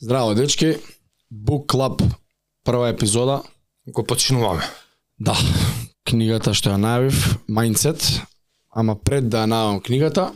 Здраво, дечки. Book Club, прва епизода. Го починуваме. Да, книгата што ја најавив, Mindset. Ама пред да ја најавам книгата,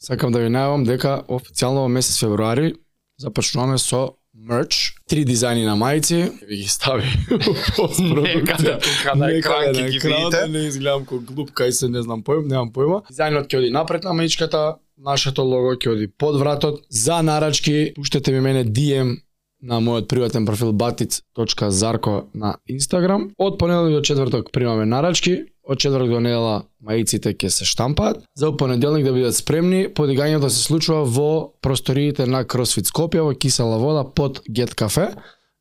сакам да ви најавам дека официјално во месец февруари започнуваме со мерч, три дизајни на мајци, ви ги стави Некаде тука на екран ќе ги видите. да не изгледам како глуп кај се не знам поим, немам појма. Дизајнот ќе оди напред на маичката, нашето лого ќе оди под вратот. За нарачки пуштете ми мене DM на мојот приватен профил batic.zarko на Инстаграм. Од понеделник до четврток примаме нарачки, од четврток до недела маиците ќе се штампаат. За понеделник да бидат спремни, подигањето се случува во просториите на CrossFit Скопје во кисела вода под Get Cafe,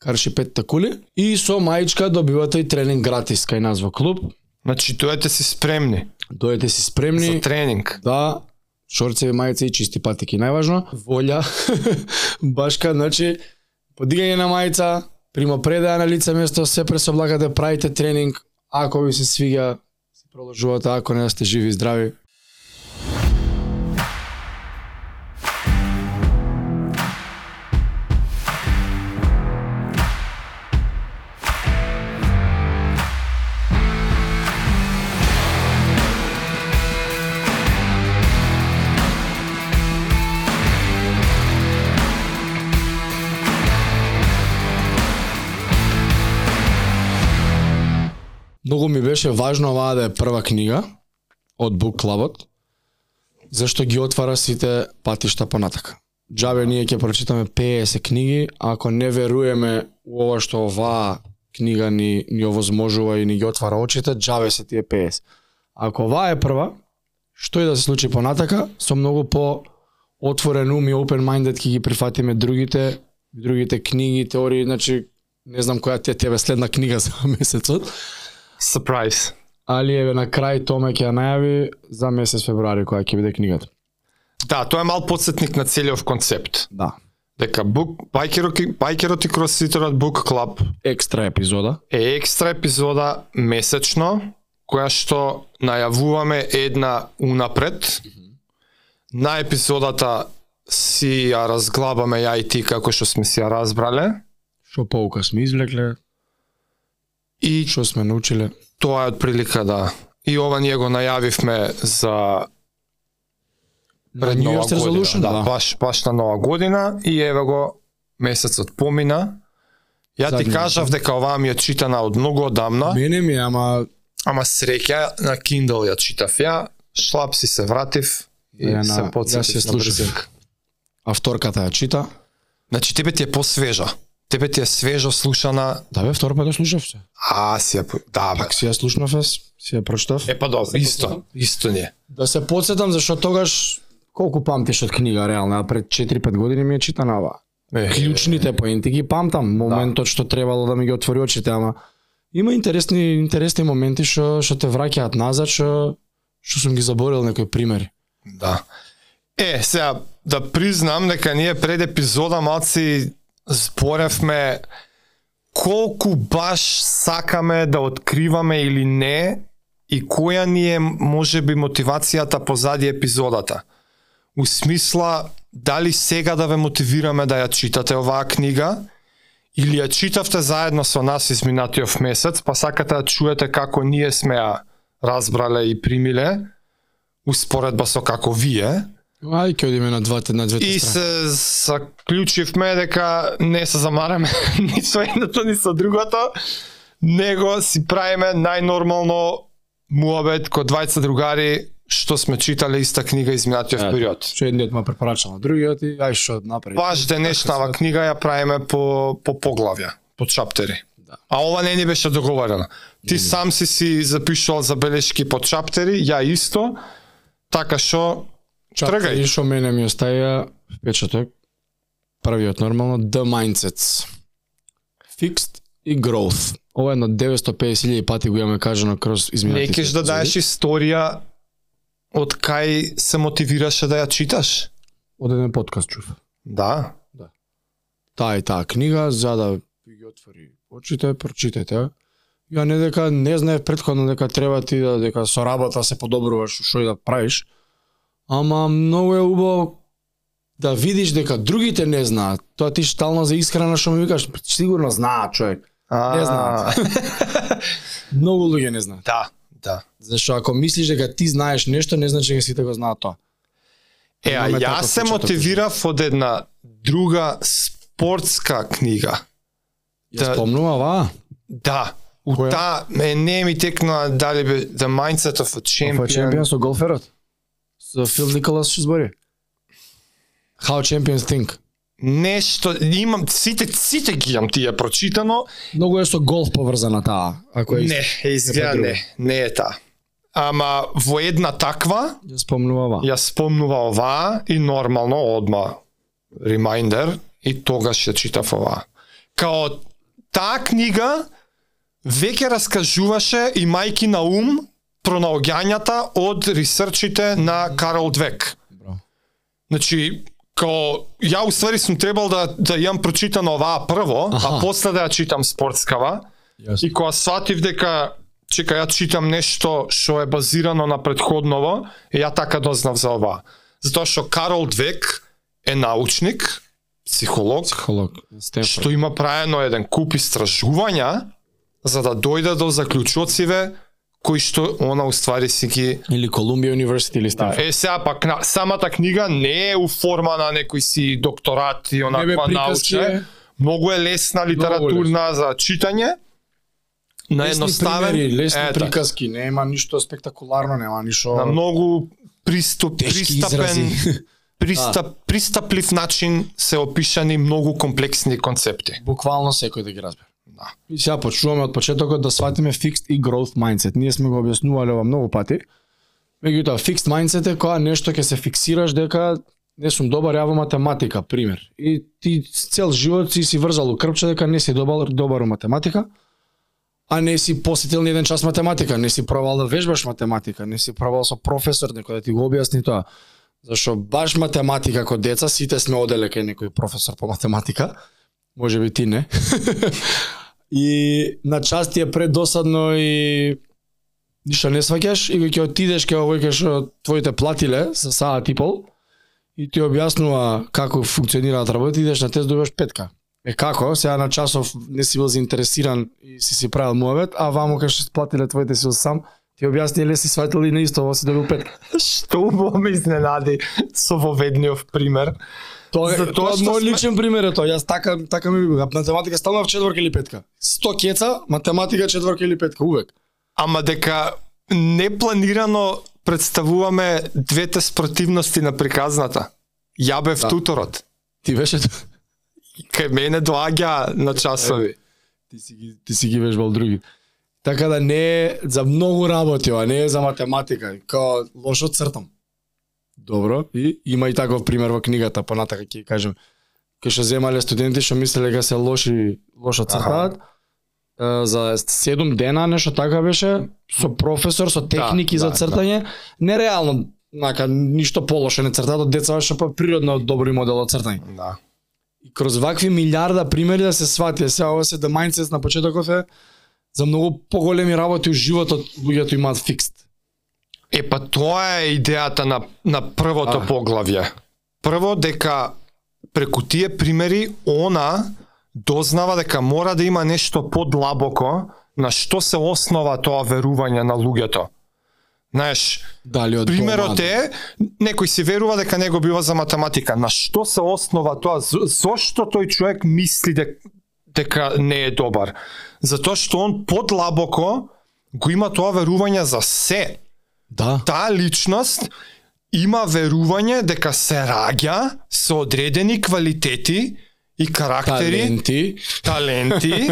карши петта кули. И со маичка добивате и тренинг гратис кај нас во клуб. Значи, дојдете си спремни Дојдете си спремни. за тренинг. Да, шорцеви, мајци и чисти патики најважно. Волја, башка, значи, подигање на мајца, прима предаја на лице место, се пресоблакате, да правите тренинг, ако ви се свига, се продолжувате, ако не сте живи и здрави. Ми беше важно оваа да е прва книга од Book Clubот, зашто ги отвара сите патишта понатака. Джабе ние ќе прочитаме 50 книги, ако не веруеме у ова што оваа книга ни ни овозможува и ни ги отвара очите, джабе се тие 50. Ако оваа е прва, што и да се случи понатака, со многу по отворен ум и open minded ќе ги прифатиме другите другите книги, теории, значи не знам која ти е тебе следна книга за месецот, Surprise. али еве на крај Томе ќе ја најави за месец февруари која ќе биде книгата. Да, тоа е мал подсетник на целиот концепт. Да. Дека бук байкерот и байкерот и кросфитерот Book Club Екстра епизода. е екстра епизода месечно која што најавуваме една унапред. На епизодата си ја разглабаме ја и ти како што сме си ја разбрале Што поука сме извлекле, и што сме научиле. Тоа е од прилика да. И ова ние го најавивме за пред New нова Year's година. Resolution, да, да. баш баш на нова година и еве го месецот помина. Ја ти кажав дека оваа ми е читана од многу одамна, Мене ми е, ама ама среќа на Kindle ја читав ја, шлап си се вратив и Ја на- се ја подсетив на слушав. брзинка. авторката ја чита. Значи тебе ти е посвежа. Тебе ти е свежо слушана. Да бе, втор пат ја слушав се. А, си ја... Да, бе. Пак си ја слушнав, ес, си ја прочитав. Е, па добро, исто, исто не е. Да се подсетам зашто тогаш колку памтиш од книга реално, а пред 4-5 години ми е читана оваа. Е, Клучните поенти ги памтам, моментот што требало да ми ги отвори очите, ама има интересни интересни моменти што што те враќаат назад, што што сум ги заборил некои примери. Да. Е, сега, да признам дека ние пред епизода малци зборевме колку баш сакаме да откриваме или не и која ни е можеби мотивацијата позади епизодата. У смисла дали сега да ве мотивираме да ја читате оваа книга или ја читавте заедно со нас изминатиот месец, па сакате да чуете како ние сме ја разбрале и примиле успоредба со како вие. Ај ќе одиме на двете на двете И страни. се заклучивме дека не се замараме ни со едното ни со другото, него си правиме најнормално муабет ко двајца другари што сме читале иста книга изминатиот Ето. период. Што едниот ма препорачал на другиот и ај што направи. Баш денешнава книга ја правиме по по поглавја, по чаптери. Да. А ова не ни беше договорено. Ти сам си си запишувал забелешки по чаптери, ја исто, така што Тргај. тргај. што мене ми оставија впечаток. Првиот нормално The Mindsets. Fixed и Growth. Ова е на 950.000 пати го имаме кажано кроз Не изминатите. кеш да даеш историја од кај се мотивираше да ја читаш? Од еден подкаст чув. Да. Таа и таа книга за да ви ги отвори очите, прочитајте. ја. Ја не дека не знаев предходно дека треба ти да дека со работа се подобруваш што и да правиш. Ама многу е убаво да видиш дека другите не знаат. Тоа ти штално за исхрана што ми викаш, сигурно знаат човек. Не знаат. Многу луѓе не знаат. Да, да. Зашто ако мислиш дека ти знаеш нешто, не значи дека сите го знаат тоа. Е, а јас се мотивирав од една друга спортска книга. Ја Да. спомнува? Да, у таа ме не ми текна дали бе The Mindset of a Champion. Champion. Champion со голферот. Со Фил Николас што збори. How Champions Think. Нешто имам сите сите ги имам тие прочитано. Многу е со голф поврзана таа, ако е Не, изгледа не, не е таа. Ама во една таква Ја спомнува ова. ја спомнува оваа и нормално одма ремайндер и тогаш ја читав оваа. Као таа книга веќе раскажуваше имајки на ум пронаоѓањата од ресерчите на Карол Двек. Браво. Значи, као ја уствари сум требал да да имам прочитано оваа прво, Аха. а после да ја читам спортскава. Јасно. И кога сватив дека чека ја читам нешто што е базирано на предходново, и ја така дознав за ова. Затоа што Карол Двек е научник, психолог, Психолог. Што има праено еден куп истражувања за да дојде до заклучоциве кои што она уствари си ги Или Колумбија Университи или Стенфорд. Е, сега пак на, самата книга не е у форма на некој си докторат и онаква приказки научна. е. Многу е лесна литературна за читање. На Лесни едноставен, примери, лесни ета, приказки, нема ништо спектакуларно, нема ништо на многу приступ, пристапен, пристап, пристаплив начин се опишани многу комплексни концепти. Буквално секој да ги разбере. Да. И сега почнуваме од почетокот да сватиме fixed и growth mindset. Ние сме го објаснувале ова многу пати. Меѓутоа, fixed mindset е кога нешто ќе се фиксираш дека не сум добар ја во математика, пример. И ти цел живот си си врзал у крпче дека не си добар, добар у математика, а не си посетил ни еден час математика, не си пробал да вежбаш математика, не си пробал со професор некој да ти го објасни тоа. Зашо баш математика како деца сите сме оделе кај некој професор по математика, може би ти не. и на част ти е предосадно и ништо не сваќаш и ќе отидеш кај овој кај твоите платиле за саат и пол и ти објаснува како функционираат работи, идеш на тест добиваш петка. Е како? Сега на часов не си бил заинтересиран и си си правил муавет, а вамо кај што платиле твоите си сам, ти објасни ле си сватил и на исто, ово си добил петка. Што убаво ме изненади со воведниот пример. Тоа Затоа тоа што мој личен пример е тоа. Јас така така ми бива. Математика стално в четворка или петка. 100 кеца, математика четворка или петка увек. Ама дека непланирано представуваме двете спротивности на приказната. Ја бев Да. туторот. Ти беше Кај мене доаѓа на часови. ти си ги ти си ги вежбал други. Така да не е за многу работи, ова не е за математика, као лошо цртам. Добро, и има и таков пример во книгата, понатака ќе кажем. Кај што земале студенти што мислеле дека се лоши, лошо цртаат, за 7 дена нешто така беше со професор со техники Да, за да, цртање, нереално нака ништо полошо не цртаат од деца што па природно добри модел од цртање. Да. И кроз вакви милиарда примери да се свати, сега ова се the mindset на почетокот е за многу поголеми работи у животот луѓето имаат фикст. Е, па тоа е идејата на, на првото А. поглавје. Прво дека преку тие примери она дознава дека мора да има нешто подлабоко на што се основа тоа верување на луѓето. Знаеш, Дали од примерот е некој си верува дека него бива за математика. На што се основа тоа? Зошто тој човек мисли дека дека не е добар? Затоа што он подлабоко го има тоа верување за се Да. таа личност има верување дека се раѓа со одредени квалитети и карактери, Таленти. таленти,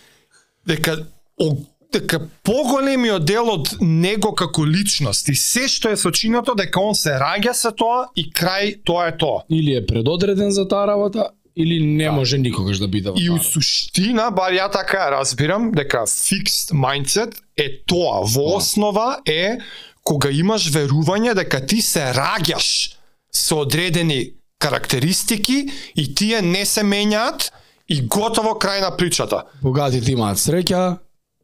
дека о, дека поголемиот дел од него како личност и се што е сочинато дека он се раѓа со тоа и крај тоа е тоа. Или е предодреден за таа работа, или не може никогаш да биде во И у суштина, бар ја така разбирам, дека fixed mindset е тоа. Во Тоа. основа е кога имаш верување дека ти се раѓаш со одредени карактеристики и тие не се менјаат и готово крај на причата. Богатите имаат среќа,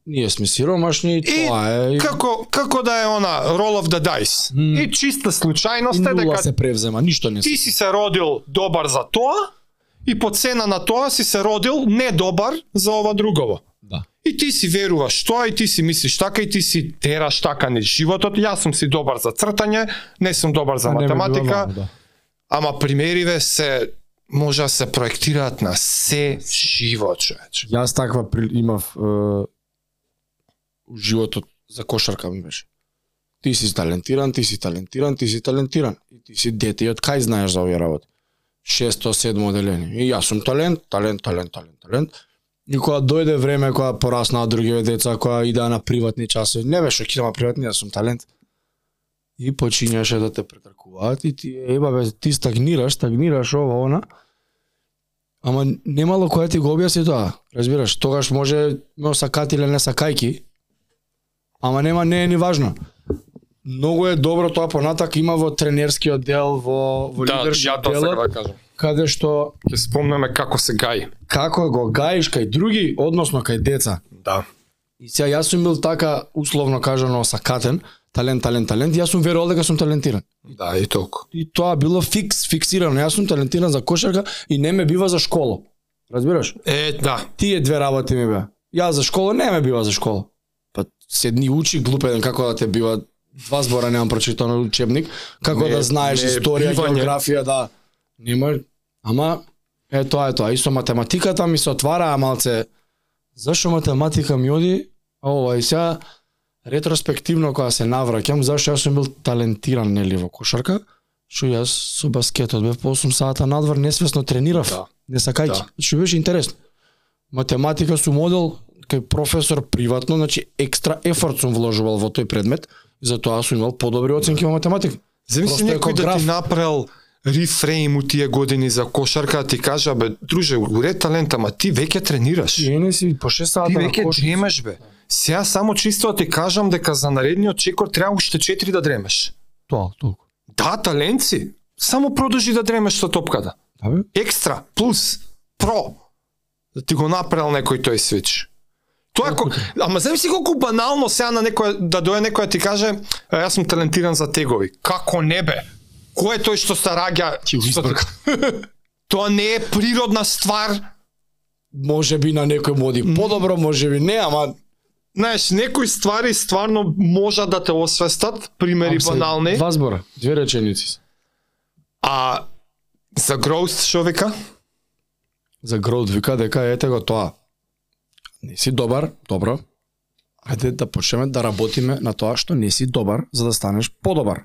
ние сме сиромашни и тоа е. како како да е она roll of the dice. М. И чиста случајност е дека се превзема, ништо не се. ти си се родил добар за тоа и по цена на тоа си се родил не добар за ова другово. И ти си веруваш тоа и ти си мислиш така и ти си тераш така не животот. Јас сум си добар за цртање, не сум добар за А математика, да. ама примериве се може да се проектираат на се живот, човече. Јас таква при- имав е, у животот за кошарка ми беше. Ти си талентиран, ти си талентиран, ти си талентиран. И ти си дете и од кај знаеш за овие работи. Шесто, седмо оделение. И јас сум талент, талент, талент, талент, талент. И кога дојде време кога пораснаа другиве деца, која идеа на приватни часови, не беше кидама на приватни, јас сум талент. И почињаше да те претркуваат и ти еба бе, ти стагнираш, стагнираш ова она. Ама немало која ти го објасни тоа. Разбираш, тогаш може ме сакати или не сакајки. Ама нема не е ни важно. Многу е добро тоа понатак има во тренерскиот дел, во во Да, лидершип ја делот, да кажам. каде што Ќе спомнеме како се гаи. како го гаиш кај други, односно кај деца. Да. И сега јас сум бил така условно кажано сакатен, талент, талент, талент, јас сум верувал дека сум талентиран. Да, и толку. И тоа било фикс, фиксирано. Јас сум талентиран за кошарка и не ме бива за школа. Разбираш? Е, да. Тие две работи ми беа. Ја за школа не ме бива за школа. Па седни учи глупеден како да те бива два збора немам прочитано учебник, како Не, да знаеш не, историја, бивање. географија, да. Нема, ама е тоа е тоа. И со математиката ми се отвараа малце. Зашо математика ми оди? Ова и сега ретроспективно кога се навраќам, зашто јас сум бил талентиран нели во кошарка, што јас со баскетот бев по 8 сата надвор несвесно тренирав. Да. Не сакајќи. Да. Што беше интересно. Математика сум одел кај професор приватно, значи екстра ефорт сум вложувал во тој предмет, затоа сум имал подобри оценки во математика. Замисли некој да ти направил рефрейм у тие години за кошарка, ти кажа, бе, друже, уред талент, ама ти веќе тренираш. Не си по 6 сата Ти веќе дремеш, бе. Сега само чисто да ти кажам дека за наредниот чекор треба уште 4 да дремеш. Тоа, толку. Да, талент си. Само продолжи да дремеш со топката. Да бе? Екстра, плюс, про. Да ти го направил некој тој свич. Тоа ко... ама замисли колку банално сега на некој да дое некој ти каже «Е, јас сум талентиран за тегови. Како не бе? Кој е тој што се раѓа? Тоа не е природна ствар. Може би на некој моди подобро, може би не, ама Знаеш, некои ствари стварно можат да те освестат, примери се банални, Два збора, две реченици. а за growth што вика? За гроуд вика дека ете го тоа. Не си добар, добро. Ајде да почнеме да работиме на тоа што не си добар за да станеш подобар.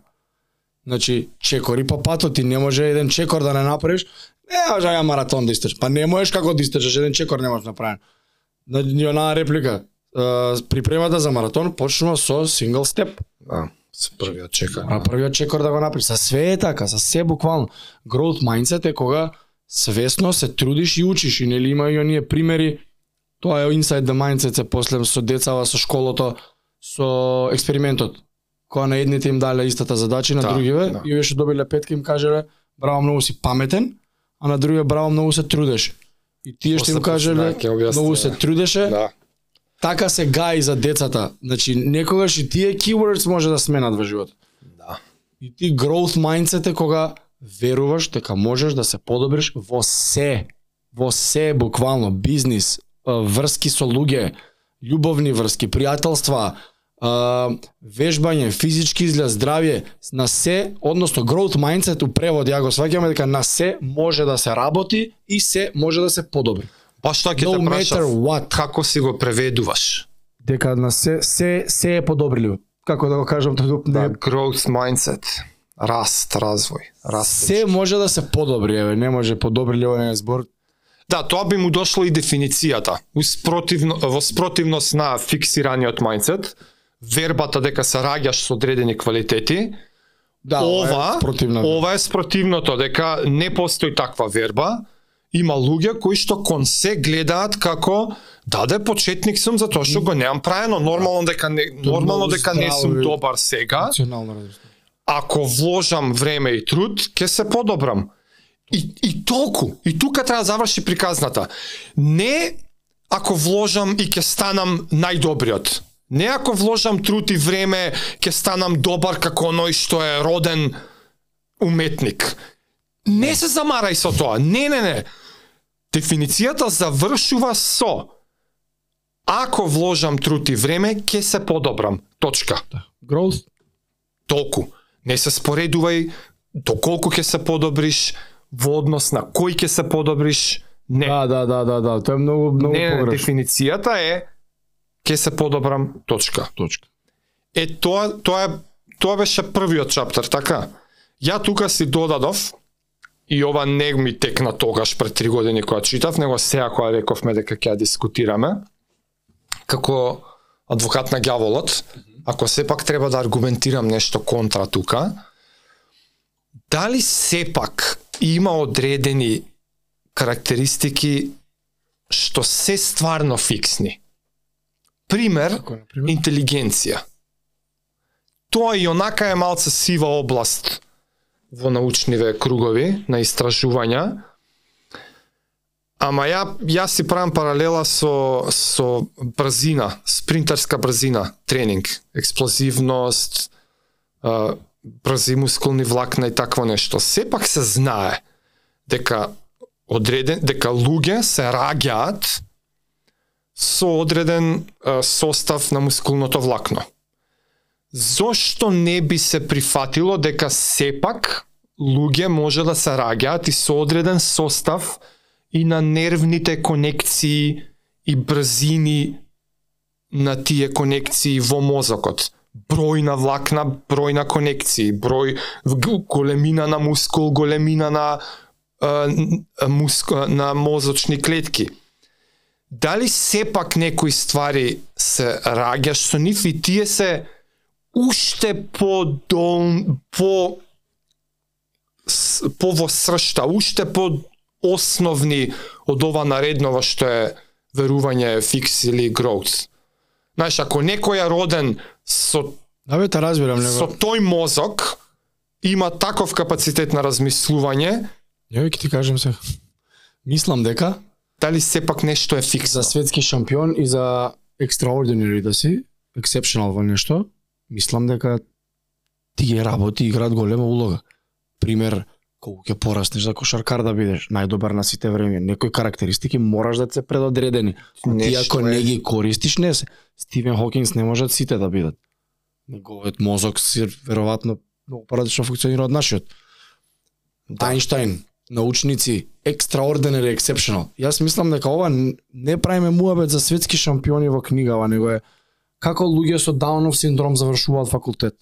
Значи, чекори по патот, ти не може еден чекор да не направиш, не може ја маратон да истрчиш. Па не можеш како да истрчиш, еден чекор не можеш направен. На ни онаа реплика, припремата за маратон почнува со сингл степ. Да, со првиот чека. Мора првиот чекор да го направиш. За све е така, за се буквално. Growth mindset е кога свесно се трудиш и учиш и нели има и оние примери тоа е inside the mindset се после со децава со школото со експериментот кога на едните им дале истата задача на Да, другиве да. и беше добиле петка им кажеле браво многу си паметен а на другиве браво многу се трудеш и тие што им кажеле да, многу да. се трудеше Да. така се гаи за децата значи некогаш и тие keywords може да сменат во животот Да. И ти growth mindset е кога веруваш дека можеш да се подобриш во се. Во се, буквално, бизнис, врски со луѓе, љубовни врски, пријателства, вежбање, физички изглед, здравје, на се, односно growth mindset у превод, ја го сваќаме дека на се може да се работи и се може да се подобри. Па што ќе No те прашав? what. Како си го преведуваш? Дека на се, се, се е подобрливо. Како да го кажам, тоа не Да, growth mindset. Раст, развој, раст. се може да се подобри, еве, не може подобрливо е збор. Да, тоа би му дошло и дефиницијата. Успротивно, во спротивност на фиксираниот mindset, вербата дека се раѓаш со одредени квалитети, Да, ова, е противно. ова е спротивното, дека не постои таква верба, има луѓе кои што кон се гледаат како даде почетник сум затоа што го немам правено, нормално дека не нормално дека не сум добар сега, ако вложам време и труд, ќе се подобрам. И, и толку. И тука треба да заврши приказната. Не ако вложам и ќе станам најдобриот. Не ако вложам труд и време, ќе станам добар како оној што е роден уметник. Не се замарај со тоа. Не, не, не. Дефиницијата завршува со ако вложам труд и време, ќе се подобрам. Точка. Growth. Толку. Не се споредувај доколку ќе се подобриш, во однос на кој ќе се подобриш. Не. Да, да, да, да, да. Тоа е многу многу не, погрешно. дефиницијата е ќе се подобрам, точка. Точка. Е тоа тоа е тоа беше првиот чаптер, така? Ја тука си додадов и ова не ми текна тогаш пред три години кога читав, него сега кога рековме дека ќе ја дискутираме како адвокат на ѓаволот, ако сепак треба да аргументирам нешто контра тука, дали сепак има одредени карактеристики што се стварно фиксни? Пример, Како на пример? интелигенција. Тоа и онака е малце сива област во научниве кругови на истражувања. Ама ја ја си правам паралела со со брзина, спринтерска брзина, тренинг, експлозивност, брзи мускулни влакна и такво нешто. Сепак се знае дека одреден дека луѓе се раѓаат со одреден а, состав на мускулното влакно. Зошто не би се прифатило дека сепак луѓе може да се раѓаат и со одреден состав и на нервните конекции и брзини на тие конекции во мозокот. Број на влакна, број на конекции, број големина на мускул, големина на е, муск, на мозочни клетки. Дали сепак некои ствари се раѓаш со нив и тие се уште по дол, по по во сршта, уште по основни од ова нареднова што е верување фикс или growth. Знаеш, ако некој е роден со Да бе, разбирам, него. со тој мозок има таков капацитет на размислување, Ја ќе ти кажем се. Мислам дека дали сепак нешто е фикс. за светски шампион и за extraordinary да си, exceptional во нешто, мислам дека тие работи играат голема улога. Пример, колку ќе пораснеш за кошаркар да бидеш, најдобар на сите време, некои карактеристики мораш да се предодредени. Ти ако не ги користиш, не се. Стивен Хокинс не можат сите да бидат. Неговиот мозок си веројатно многу поразлично функционира од нашиот. Да. Научници, extraordinary, exceptional. Јас мислам дека ова не правиме муабет за светски шампиони во книгава, него е како луѓе со Даунов синдром завршуваат факултет.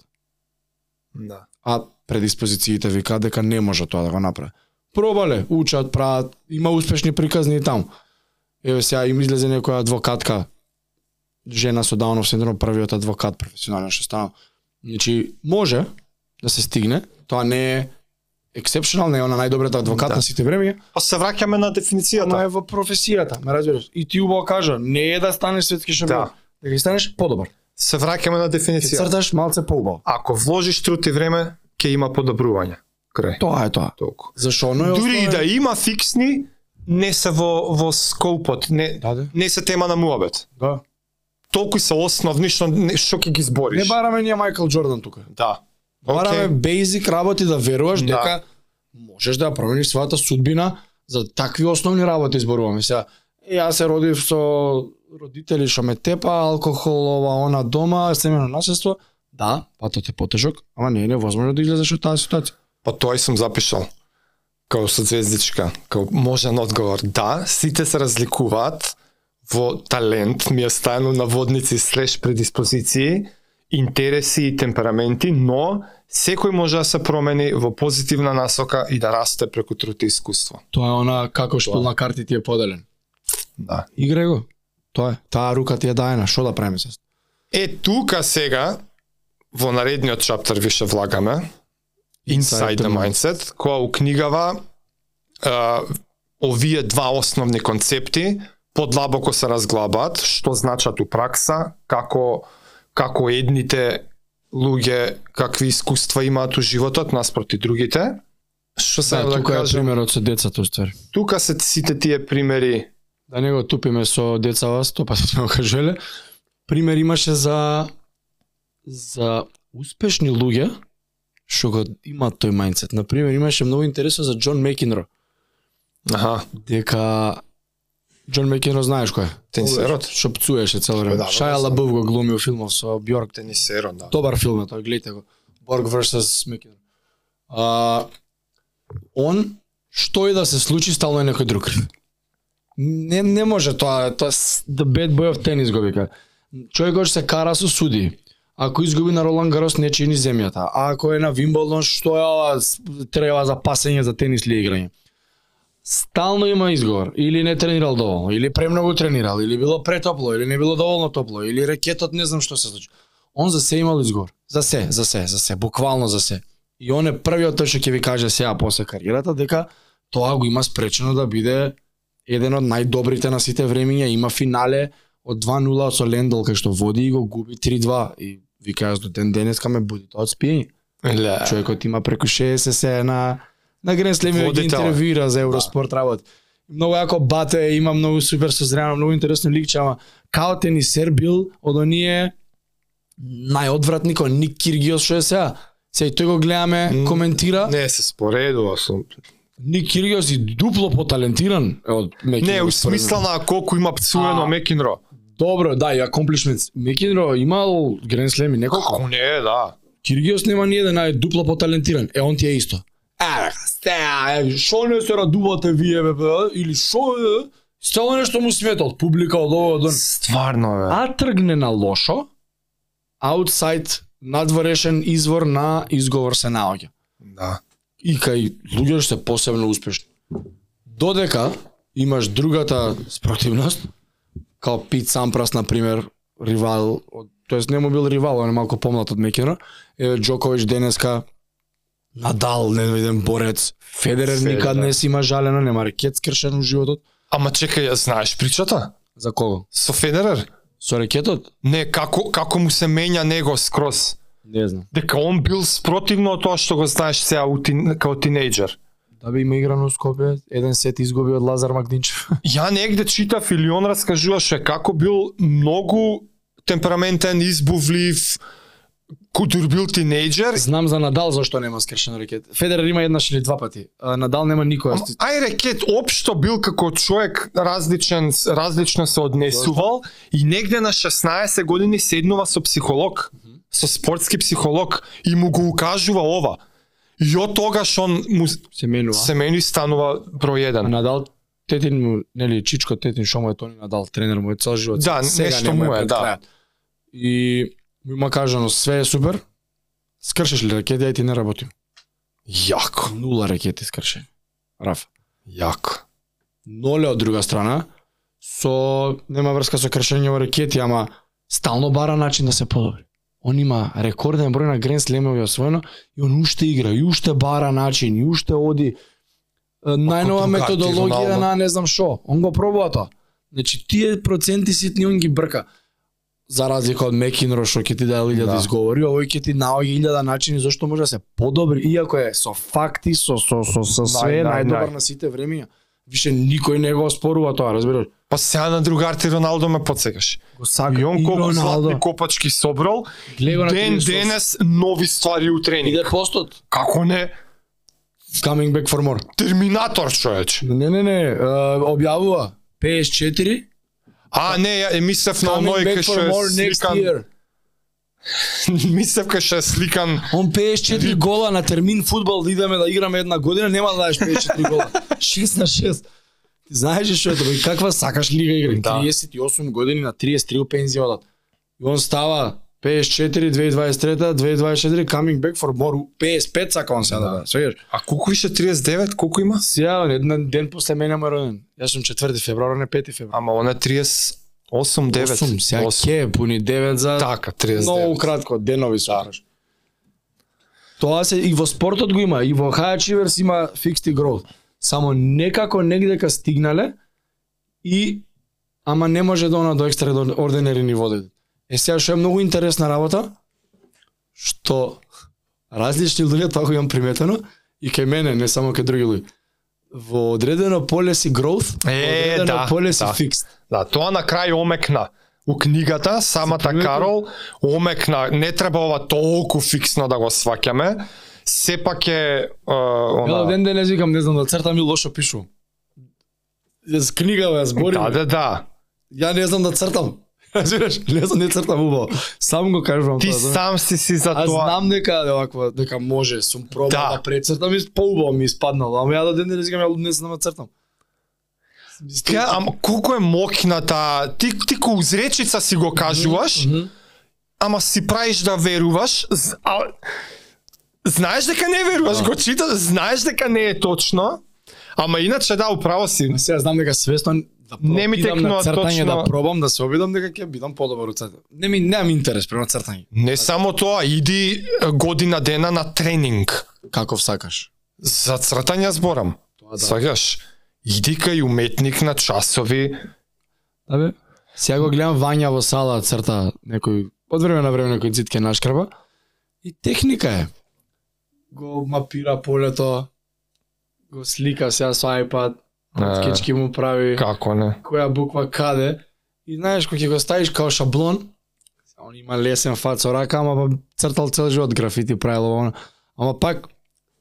Да. А предиспозициите вика дека не може тоа да го направи. Пробале, учат, прават, има успешни приказни и таму. Еве сега им излезе некоја адвокатка, жена со Даунов синдром, првиот адвокат професионален што стана. Значи, може да се стигне, тоа не е не е она најдобрата адвокат Да. на сите време, Па се враќаме на ама дефиницијата. е во професијата, ме разбираш. И ти убаво кажа, не е да станеш светски шампион, Да. дека станеш подобар. Се враќаме на дефиницијата. црташ малце поубаво. Ако вложиш труд и време, ќе има подобрување. Крај. Тоа е тоа. Толку. Зашо оно е Дури и да има фиксни, не се во во скопот, не Да, да. не се тема на муабет. Да. Толку се основни што што ќе ги збориш. Не бараме ние Майкл Джордан тука. Да. Бараме Океј. basic работи да веруваш Да. дека можеш да ја промениш својата судбина за такви основни работи зборуваме. Сега, јас се родив со родители што ме тепа, алкохол, ова, она дома, семено наследство. Да, патот е потежок, ама не е невозможно да излезеш од таа ситуација. Па тоа и сум запишал. Као со звездичка, као можен одговор. Да, сите се разликуваат во талент, ми е стајано наводници слеш предиспозиции, интереси и темпераменти, но секој може да се промени во позитивна насока и да расте преку труд и искуство. Тоа е она како штул на карти ти е поделен. Да. Играј го. Тоа е. Таа рука ти е даена, што да правиме се? Е тука сега во наредниот чаптер више влагаме Inside the Mindset, која у книгава а, овие два основни концепти подлабоко се разглабаат, што значат у пракса, како како едните луѓе какви искуства имаат у животот наспроти другите. Што се Да, да, тука е кажам, примерот со децата, уствари. тука се сите тие примери да не го тупиме со децава, сто пати сме го кажеле, пример имаше за за успешни луѓе што го имаат тој мајндсет. На пример имаше многу интересно за Џон Мекинро, Аха, дека Џон Мекинро знаеш кој е? Тенисерот? Што пцуеше цело време. Да, да, Шаја да, Лабув го глуми у филмов со Бјорк. тенисерот, да. Добар филм е тој, гледате го. Борг vs Мекинро. А, он што и да се случи, стално е некој друг. Не, не може тоа, тоа the bad boy of tennis го вика. Човекот се кара со суди. Ако изгуби на Ролан Гарос не чини земјата. А ако е на Вимболдон, што е ова треба за пасење за тенис ли играње? Стално има изговор. Или не тренирал доволно, или премногу тренирал, или било претопло, или не било доволно топло, или ракетот не знам што се случи. Он за се имал изговор. За се, за се, за се, буквално за се. И он е првиот тој што ќе ви каже сега после кариерата дека тоа го има спречено да биде еден од најдобрите на сите времиња, има финале од 2-0 со Лендл кај што води и го губи 3-2 и ви кажа до ден денеска ме буди тоа од спиење. Ле. Човекот има преку 60 се на на Грен Слеми ги интервјуира за Евроспорт работ. Многу јако бате, има многу супер созрено, многу интересно ликче, ама као тенисер бил од оние најодвратни кој Ник Киргиос што е сега. Сега и тој го гледаме, коментира. Не се споредува со Ник Киргиос и дупло поталентиран од Мекинро. Не, у смисла на колку има пцуено А. Мекинро. Добро, да, и accomplishments. Мекинро имал Грен Слеми неколку. Како не, да. Киргиос нема ни еден, а е дупло поталентиран. Е, он ти е исто. Е, сте, е, шо не се радувате вие, бе, бе, или шо е? Стело нешто му смета од публика, од ово, од он. Стварно, бе. А тргне на лошо, аутсайд, надворешен извор на изговор се наоѓа. Да. И кај луѓе што се посебно успешни. Додека имаш другата спротивност, као Пит Сампрас, на пример, ривал, тоест не му бил ривал, он е малку помлад од Мекинро, е Джокович денеска, Надал, не виден борец, Федерер никад не си има жалено, нема рекет скршен у животот. Ама чекај, знаеш причата? За кого? Со Федерер? Со рекетот? Не, како како му се менја него скроз. Не знам. Дека он бил спротивно од тоа што го знаеш сега у тин, као тинејџер. Би има играно Скопје, еден сет изгуби од Лазар Макдинчев. Ја негде читав или он раскажуваше како бил многу темпераментен, избувлив, кутур бил тинејџер. Знам за Надал зашто нема скршен рекет. Федерер има еднаш или два пати. А Надал нема никоја. Ама, Ај рекет општо бил како човек различен, различно се однесувал и негде на 16 години седнува со психолог, со спортски психолог и му го укажува ова. И од тогаш он му се менува. се мени станува број А 1. Надал тетин му, нели Чичко тетин што му е Тони Надал, тренер му е цел живот. Да, Сега нешто му е, да. И му има кажано све е супер. Скршиш ли ракети, ај ти не работим. Јако, Нула ракети скршени. Раф. јако. Ноле од друга страна, со нема врска со кршење во ракети, ама стално бара начин да се подобри. Он има рекорден број на Грен Слемови освоено и он уште игра, и уште бара начин, и уште оди е, најнова методологија на не знам што. Он го пробува тоа. Значи тие проценти ситни он ги брка. За разлика од Мекинро што ќе ти даде илјада Да. изговори, овој ќе ти наоѓа илјада начини зашто може да се подобри, иако е со факти, со со со, со све Нај, нај, најдобар нај. на сите времиња. Више никој не го оспорува тоа, разбираш? Па сега на другарти Роналдо ме подсекаш. Го сака И он колку Роналдо. златни копачки собрал, ден 38. денес нови ствари у тренинг. Иде постот. Како не? Coming back for more. Терминатор, човеч. Не, не, не, објавува PS4 А, не, ја мислев на оној кај што е more next сликан. мислев кај што е сликан. Он 54 гола на термин фудбал да идеме да играме една година, нема да дадеш 54 гола. 6 на 6. Ти знаеш што е тоа? Каква сакаш лига игра? Да. 38 години на 33 у пензија одат. И он става PS4 2023, 2024 coming back for more. PS5 сака он сега да Да. Свегаш? А колку више 39, колку има? Сега, еден ден после мене му роден. Јас сум 4 февруар, не 5 февруар. Ама он е 38, 9. 8, сега 8. ке, пуни 9 за Така, 39. многу кратко, денови се да. Тоа се и во спортот го има, и во High Achievers има fixed growth. Само некако негдека стигнале и ама не може да она до екстра ординери ниво да. Е сега што е многу интересна работа, што различни луѓе тоа го имам приметено и кај мене, не само кај други луѓе. Во одредено поле си growth, во Е, одредено да, поле си да. fixed. Да, тоа на крај омекна. У книгата, самата? Карол омекна, не треба ова толку фиксно да го сваќаме. Сепак е uh, Ја она... ден денес викам, не знам да цртам и лошо пишувам. Јас книга бе, зборим. Да, да, да. Ја не знам да цртам. Разбираш? Не знам не цртам убаво. Сам го кажувам Ти тоа. знаеш. сам си си за Аз тоа. знам дека оваква, дека може, сум пробал Да. да, прецртам и поубаво ми испаднало, ама ја до ден денес викам ја не знам да цртам. Ка, ама колку е мокната, ти ти ко узречица си го кажуваш, Мгм. ама си правиш да веруваш, з- а, знаеш дека не веруваш, Да. го читаш, знаеш дека не е точно, ама иначе да, управо си. Ма Сега знам дека свесно да Не ми текнува цртање точно- да пробам да се обидам дека ќе бидам подобар од цртање. Не ми немам интерес према цртање. Не само тоа, иди година дена на тренинг. Каков сакаш. За цртање зборам. Тоа да. Сваѓаш? Иди кај уметник на часови. Да бе. Сега го гледам Вања во сала црта некој од време на време некој цитке нашкраба и техника е. Го мапира полето, го слика сега со iPad. Скечки му прави, Како не? која буква каде. И знаеш кога ќе го ставиш као шаблон, он има лесен фат со рака, ама па цртал цел живот графити правило она. Ама пак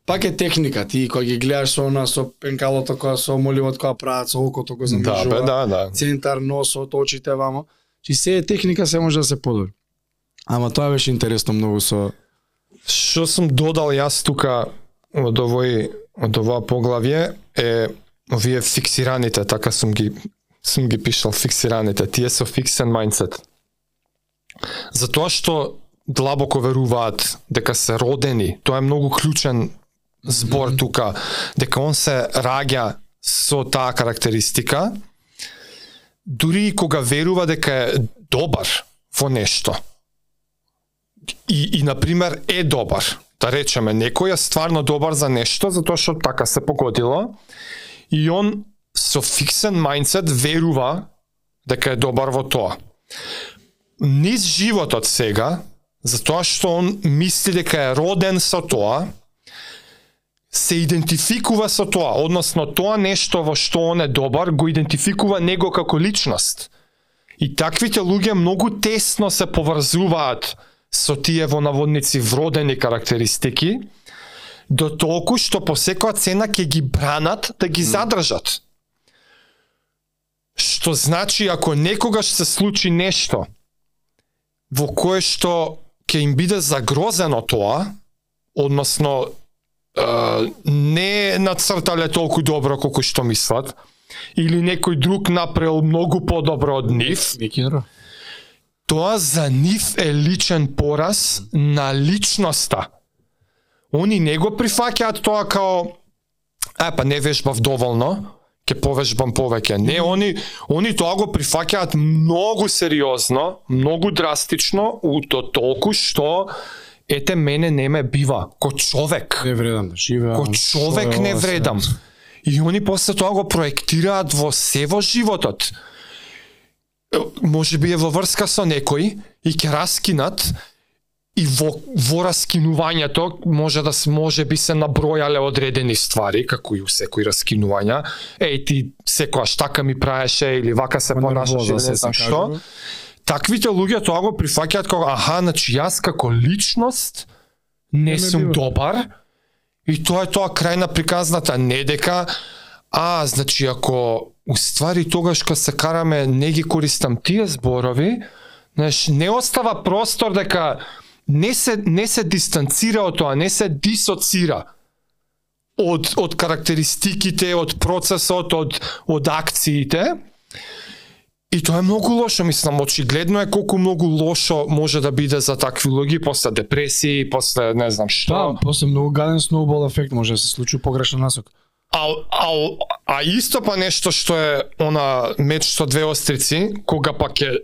пак е техника, ти кога ги гледаш со она со пенкалото која со моливот која прават со окото го Да, замежува бе, да, да. центар, носот, очите вамо. Чи се е техника, се може да се подобри. Ама тоа беше интересно многу со Што сум додал јас тука од овој од ова поглавје е овие фиксираните, така сум ги сум ги пишал фиксираните, тие со фиксен мајндсет. Затоа што длабоко веруваат дека се родени, тоа е многу клучен збор тука, дека он се раѓа со таа карактеристика, дури и кога верува дека е добар во нешто, и, и на пример е добар. Да речеме, некој е стварно добар за нешто затоа што така се погодило и он со фиксен мајндсет верува дека е добар во тоа. Низ животот сега, затоа што он мисли дека е роден со тоа, се идентификува со тоа, односно тоа нешто во што он е добар го идентификува него како личност. И таквите луѓе многу тесно се поврзуваат со тие во наводници вродени карактеристики, до толку што по секоја цена ќе ги бранат да ги задржат. Што значи ако некогаш се случи нешто во кое што ќе им биде загрозено тоа, односно е, не нацртале толку добро колку што мислат, или некој друг направил многу подобро од нив, тоа за нив е личен пораз на личноста. Они не го прифаќаат тоа као е па не вежбав доволно, ќе повежбам повеќе. Не, они они тоа го прифаќаат многу сериозно, многу драстично, у то толку што ете мене не ме бива ко човек. Не вредам да живеам. Ко човек не вредам. И они после тоа го проектираат во се во животот. Може би е во врска со некој и ќе раскинат и во, во раскинувањето може да се може би се набројале одредени ствари, како и у секој раскинувања. Еј ти секојаш така ми праеше или вака се понашаш или не знам што. Таквите луѓе тоа го прифаќаат како аха, значи јас како личност не ме сум добар и тоа е тоа крај на приказната, не дека а, значи ако уствари тогаш кога се караме не ги користам тие зборови, знаеш, не остава простор дека не се не се дистанцира од тоа, не се дисоцира од од карактеристиките, од процесот, од од акциите. И тоа е многу лошо, мислам, очигледно е колку многу лошо може да биде за такви луѓе после депресии, после не знам што. Да, после многу гаден сноубол ефект може да се случи погрешен насок. А, а, а исто па нешто што е она меч со две острици, кога па ќе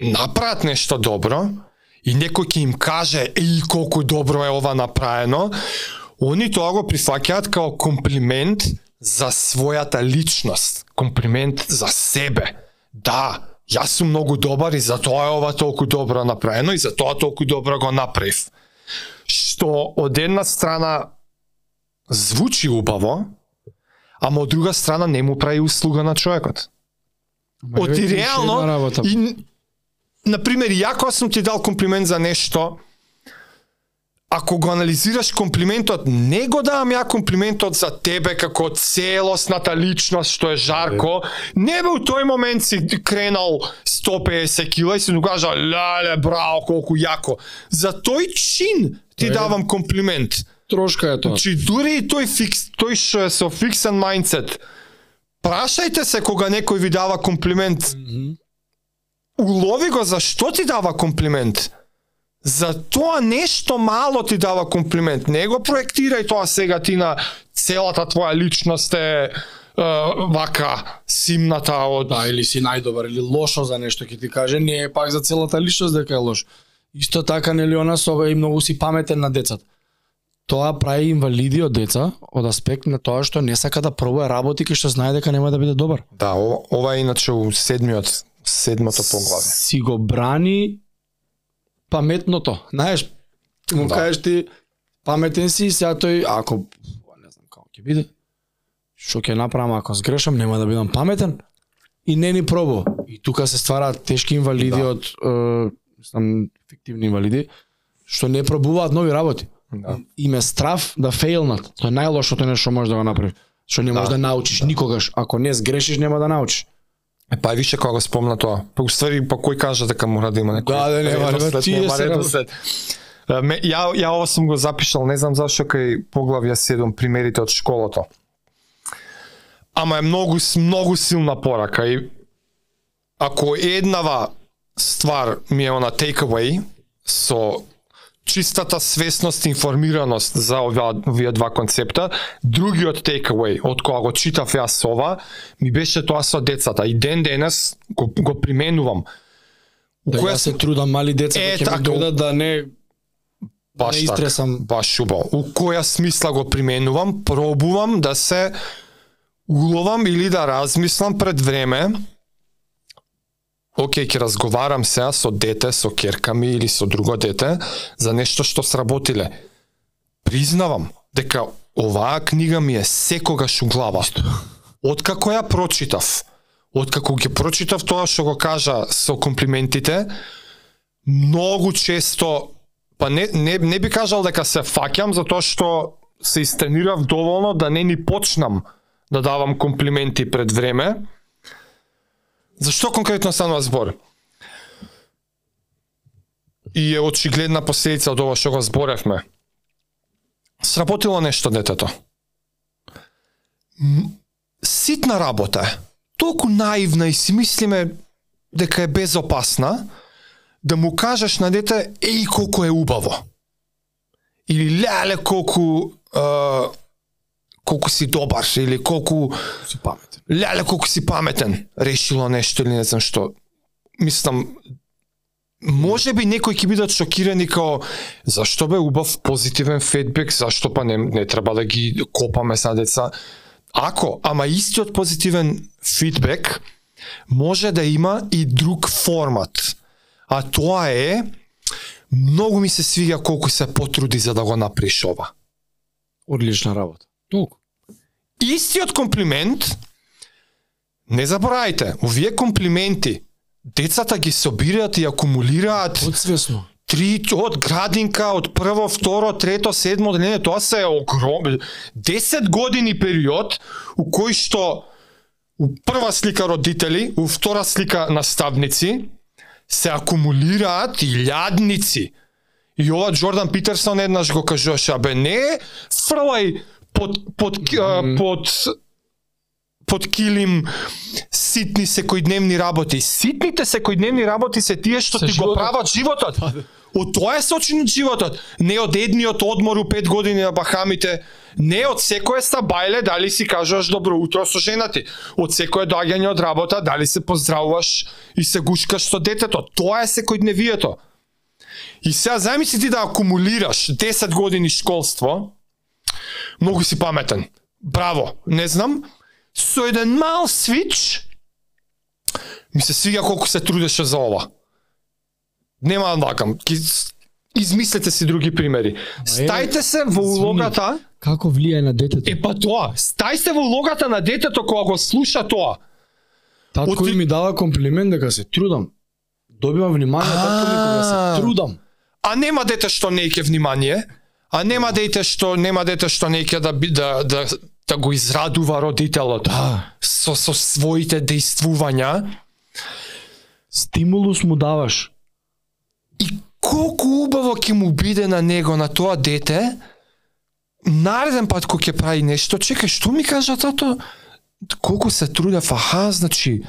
направат нешто добро и некој ќе им каже еј колку добро е ова направено, они тоа го прифаќаат као комплимент за својата личност, комплимент за себе. Да, јас сум многу добар и затоа е ова толку добро направено и затоа толку добро го направив. Што од една страна звучи убаво, ама од друга страна не му прави услуга на човекот. Оти реално и на пример, јако сум ти дал комплимент за нешто, ако го анализираш комплиментот, не го давам ја комплиментот за тебе како целосната личност што е жарко, не бе у тој момент си кренал 150 кила и си му кажа, леле, браво, колку јако. За тој чин ти давам комплимент. Трошка е тоа. Значи дури и тој фикс, тој што е со фиксен мајндсет. Прашајте се кога некој ви дава комплимент. Улови го за што ти дава комплимент. За тоа нешто мало ти дава комплимент. Не го проектирај тоа сега ти на целата твоја личност е, Uh, вака симната од Да, или си најдобар или лошо за нешто ќе ти каже, не е пак за целата личност дека е лош. Исто така нели она со и многу си паметен на децата. Тоа прави инвалиди од деца од аспект на тоа што не сака да пробува работи кај што знае дека нема да биде добар. Да, ова, ова е иначе у седмиот седмото поглавје. Си го брани паметното. Знаеш, ти му Да. кажеш ти паметен си и сега тој ако не знам како ќе биде што ќе направам ако сгрешам нема да бидам паметен и не ни пробува. И тука се ствараат тешки инвалиди Да. од е, мислам фиктивни инвалиди што не пробуваат нови работи. Да. Им е страв да фейлнат. Тоа е најлошото нешто што можеш да го направиш. Што не можеш Да. да научиш никогаш. Ако не сгрешиш нема да научиш. Е, Па више кога го спомна тоа. Па уствари па кој кажа дека мора да има некој. Да, да, нема, редослед, нема, тие нема се редослед. Е, Ме, ја, ја ова сум го запишал, не знам зашто кај поглавја 7 примерите од школото. Ама е многу многу силна порака и ако еднава ствар ми е она takeaway со чистата свесност и информираност за овие, овие два концепта, другиот takeaway од кога го читав јас ова, ми беше тоа со децата. И ден денес го, го применувам. Да која ја се трудам мали деца Е, е, ќе така, ми дојдат да не Баш не така, истресам. баш убаво. У која смисла го применувам, пробувам да се уловам или да размислам пред време. Океј, ќе разговарам сега со дете, со керка ми или со друго дете за нешто што сработиле. Признавам дека оваа книга ми е секогаш у глава. Откако ја прочитав, откако ги прочитав тоа што го кажа со комплиментите, многу често па не, не, не би кажал дека се фаќам затоа што се истренирав доволно да не ни почнам да давам комплименти пред време. Зашто конкретно станува збор? И е очигледна последица од ова што го зборевме. Сработило нешто детето. Ситна работа е. Толку наивна и си мислиме дека е безопасна, да му кажеш на дете еј колку е убаво. Или леле колку а, колку си добар или колку си паметен. леле колку си паметен, решило нешто или не знам што. Мислам може би некои ќе бидат шокирани као зашто бе убав позитивен фидбек, зашто па не, не треба да ги копаме са деца. Ако, ама истиот позитивен фидбек може да има и друг формат. А тоа е многу ми се свиѓа колку се потруди за да го направиш ова. Одлична работа. Толку. Истиот комплимент не заборајте, овие комплименти децата ги собираат и акумулираат Подсвесно. три од градинка, од прво, второ, трето, седмо, не, не, тоа се огром 10 години период у кој што у прва слика родители, у втора слика наставници се акумулираат илјадници. И ова Джордан Питерсон еднаш го кажуваше, абе не фрлај под под mm. под под килим ситни секојдневни работи. Ситните секојдневни работи се тие што Се ти го животот. прават животот. Од тоа е сочинет животот. Не од едниот одмор у пет години на Бахамите, не од секое стабајле дали си кажуваш добро утро со жена ти, од секое доаѓање од работа дали се поздравуваш и се гушкаш со детето. Тоа е секојдневието. И сега замисли ти да акумулираш 10 години школство, многу си паметен. Браво, не знам, со еден мал свич, ми се свиѓа колку се трудеше за ова. Нема да лакам. Ги- Измислете си други примери. е, Стајте се во извини. улогата Како влијае на детето? Е па тоа, стај се во логата на детето кога го слуша тоа. Татко отви- ми дава комплимент дека се трудам. Добивам внимание татко ми кога се трудам. А нема дете што не ќе внимание, а нема дете што нема дете што не ќе да би- да да да го израдува родителот Да. со со своите дејствувања Стимулус му даваш. и колку убаво ќе му биде на него на тоа дете нареден пат кога ќе прави нешто чекај што ми кажа тато колку се трудев аха значи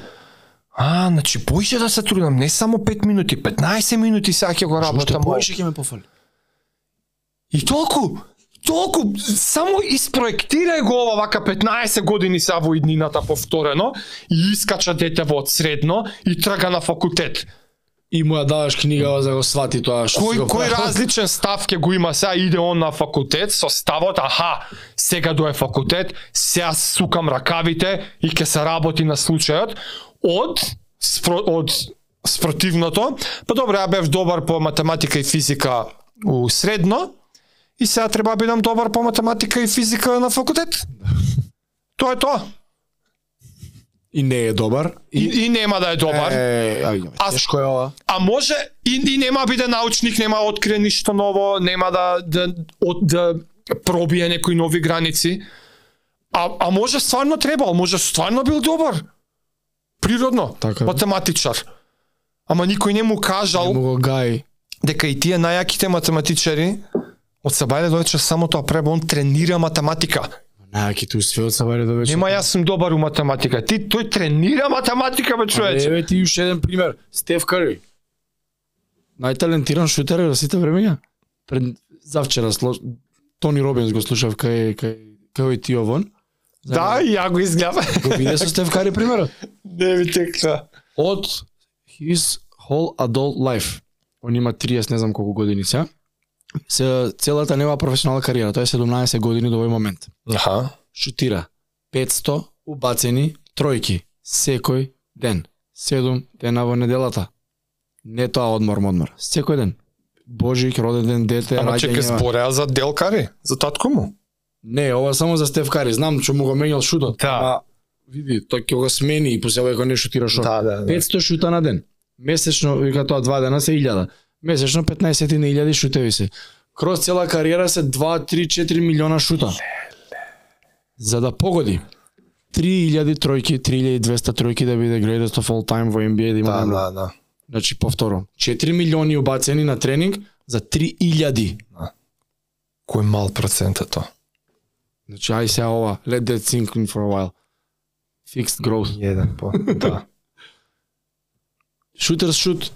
А, значи поише да се трудам, не само 5 минути, 15 минути сега ќе го работам. поише ќе ме пофали. И толку, толку, само испроектирај го ова вака 15 години сега во иднината повторено и искача дете во од средно и трага на факултет. И му ја даваш книга за да го свати тоа што Кој го кој различен став ќе го има? Сега иде он на факултет со ставот аха сега дое факултет сега сукам ракавите и ќе се работи на случајот од спро, од спротивното. Па добро ја бев добар по математика и физика у средно и сега треба да бидам добар по математика и физика на факултет тоа е тоа И не е добар. и, и нема да е добар Е, А- тешко е ова. А може и, и нема да биде научник, нема да открие ништо ново, нема да да од, да пробие некои нови граници. А а може стварно требал, може стварно бил добар. Природно, Така математичар. Ама никој не му кажал Не му дека и тие најаките математичари од Сабајле до вечер само тоа преба, он тренира математика. Најаки ту све од сабаре до вечер. Нема јас сум добар у математика. Ти тој тренира математика бе човече. Еве ти уште еден пример. Стеф Кари. Најталентиран шутер во сите времења. Пред завчера сло... Тони Робинс го слушав кај кај кај ти овон. Да, ја го изгледав. Го виде со Стеф Кари примерот. Не ми текла. Од his whole adult life. Он има 30 не знам колку години сега. Се целата нева професионална кариера, тоа е 17 години до овој момент. Аха. Шутира 500 убацени тројки секој ден. 7 дена во неделата. Не тоа одмор, одмор. Секој ден. Божик, роден ден, дете, Ама раѓање. збореа за Делкари, за татко му. Не, ова само за Стеф Кари. Знам што му го менјал шутот. Да. Ама, види, тој ќе го смени и после ова не шутира шо. да, 500 шута на ден. Месечно, вика тоа два дена се 1000. Месечно 15 на 1000 шутеви се. Кроз цела кариера се 2, 3, 4 милиона шута. За да погоди 3000 тројки, 3200 тројки да биде greatest of all time во NBA да има Да, да, да. Значи повторам, 4 милиони убацени на тренинг за 3000. Кој мал процент е тоа? Значи ај сега ова, let that sink in for a while. Fixed growth. Еден по, да. Шутерс шут.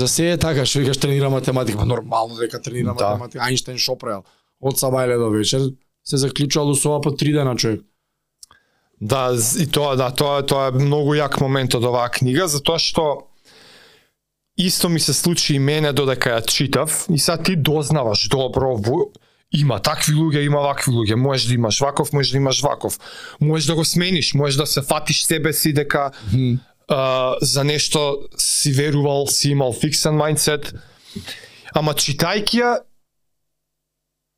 За се е така, што викаш тренира математика, па нормално дека тренира Да. математика. Ајнштаин шо правил? Од сабајле до вечер се заклучувал усова по три дена човек. Да, и тоа, да, тоа, тоа е многу јак момент од оваа книга, затоа што исто ми се случи и мене додека ја читав, и сега ти дознаваш добро, во, има такви луѓе, има вакви луѓе, можеш да имаш ваков, можеш да имаш ваков. Можеш да го смениш, можеш да се фатиш себе си дека а, за нешто си верувал, си имал фиксен мајндсет. Ама читајќи ја,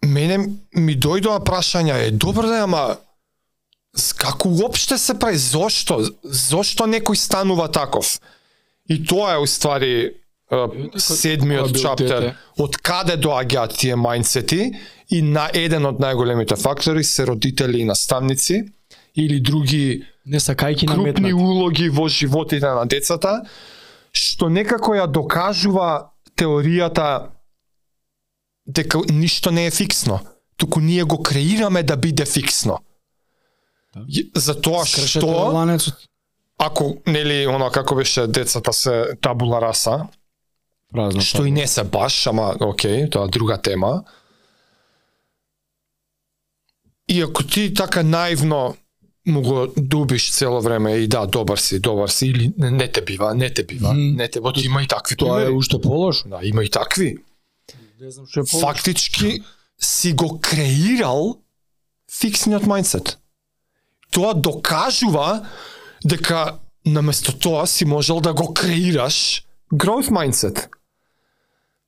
мене ми дојдоа прашања, е добро да ама како уопште се прави, зошто, зошто некој станува таков? И тоа е уствари седмиот чаптер, од каде доаѓаат тие мајндсети? И на еден од најголемите фактори се родители и наставници или други Не сакајки крупни улоги во животите на децата, што некако ја докажува теоријата дека ништо не е фиксно, туку ние го креираме да биде фиксно. Да. Затоа Скршете што, ланецот. ако, нели, оно како беше децата се табула раса, Празно. што и не се баш, ама окей, тоа друга тема. И ако ти така наивно му го дубиш цело време и да, добар си, добар си, или не, не те бива, не те бива, Мгм. не те, вот има и такви Тоа е примери. уште полошо. Да, има и такви. Не знам што е полошо. Фактички си го креирал фиксниот мајндсет. Тоа докажува дека наместо тоа си можел да го креираш growth mindset.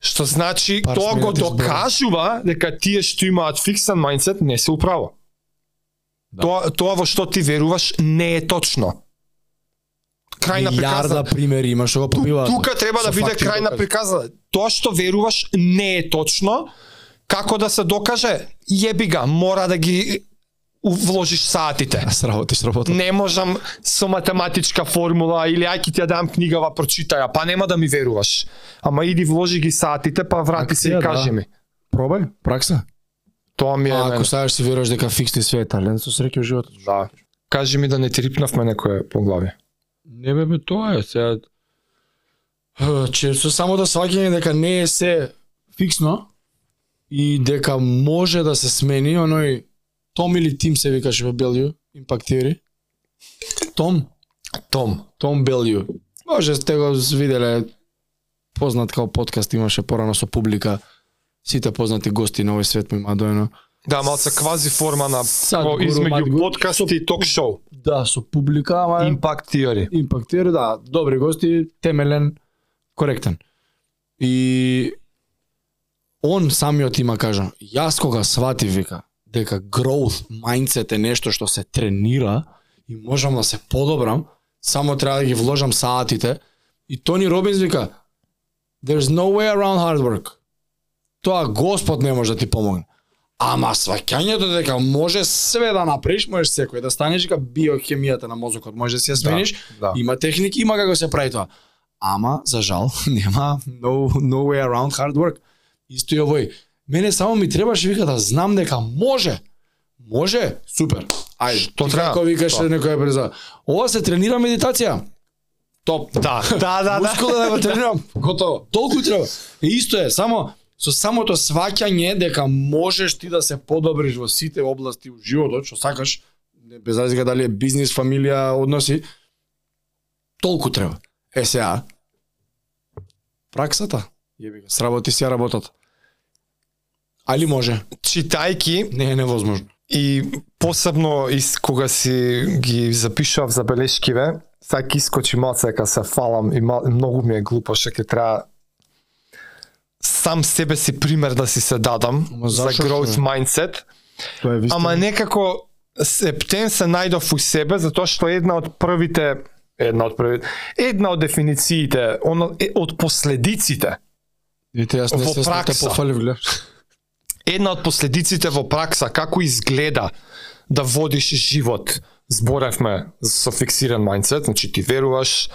Што значи Пар тоа го докажува дека тие што имаат фиксен мајндсет не се управо. Да. Тоа тоа во што ти веруваш не е точно. Крај на приказна. Милиарда примери има што го. Тука треба да биде крај на приказна. Тоа што веруваш не е точно. Како да се докаже? Јеби ga, мора да ги вложиш саатите. Да сработиш работа. Не можам со математичка формула или ајки ти ја дам книгава, прочитај ја, па нема да ми веруваш. Ама иди вложи ги саатите, па врати се и Акција, кажи да. ми. Пробај, пракса. Тоа ми е А ако ставаш си веруваш дека фиксни све е талент, со среќа во животот. Да. Кажи ми да не ти рипнавме некое по глави. Не бе, бе, тоа е сега. Че со само да сваќање дека не е се фиксно и дека може да се смени оној Том или Тим се викаше во Белју, Impact Theory. Том, Том. Том Белју. Може сте го виделе познат као подкаст имаше порано со публика. Сите познати гости на овој свет му има доено. Да, малце квази форма на ко- измеѓу подкаст и ток шоу. Да, со публика, ама Impact Theory. Impact Theory, да, добри гости, темелен, коректен. И он самиот има кажа, јас кога свати вика дека growth mindset е нешто што се тренира и можам да се подобрам, само треба да ги вложам саатите. И Тони Робинс вика, there's no way around hard work. Тоа Господ не може да ти помогне. Ама сваќањето дека може све да направиш, можеш секој да станеш дека биохемијата на мозокот може да си ја смениш, да. има техники, има како се прави тоа. Ама за жал нема no no way around hard work. Исто и овој. Мене само ми требаше вика да знам дека може. Може? Супер. Ајде. Што Ти треба? Како викаш Тоа. некоја преза. Ова се тренира медитација. Топ. Да, да, да, да. Мускула да го тренирам. Готово. Толку треба. Исто е, само со самото сваќање дека можеш ти да се подобриш во сите области во животот, што сакаш, без разлика дали е бизнис, фамилија, односи, толку треба. Е сега, праксата, јеби го, сработи си ја работата. Али може, Читајки не е невозможно. и посебно из кога си ги запишав забелешкиве, сега ќе искочи малце дека се фалам и мал, многу ми е глупо што ќе треба сам себе си пример да си се дадам Ама за growth mindset, Тоа е вистина. ама некако септен се најдов у себе затоа што една од првите една од првите една од дефинициите, оно е од последиците Видите, јас не во се те пракса. пофалив, една од последиците во пракса како изгледа да водиш живот. Зборевме со фиксиран мајндсет, значи ти веруваш,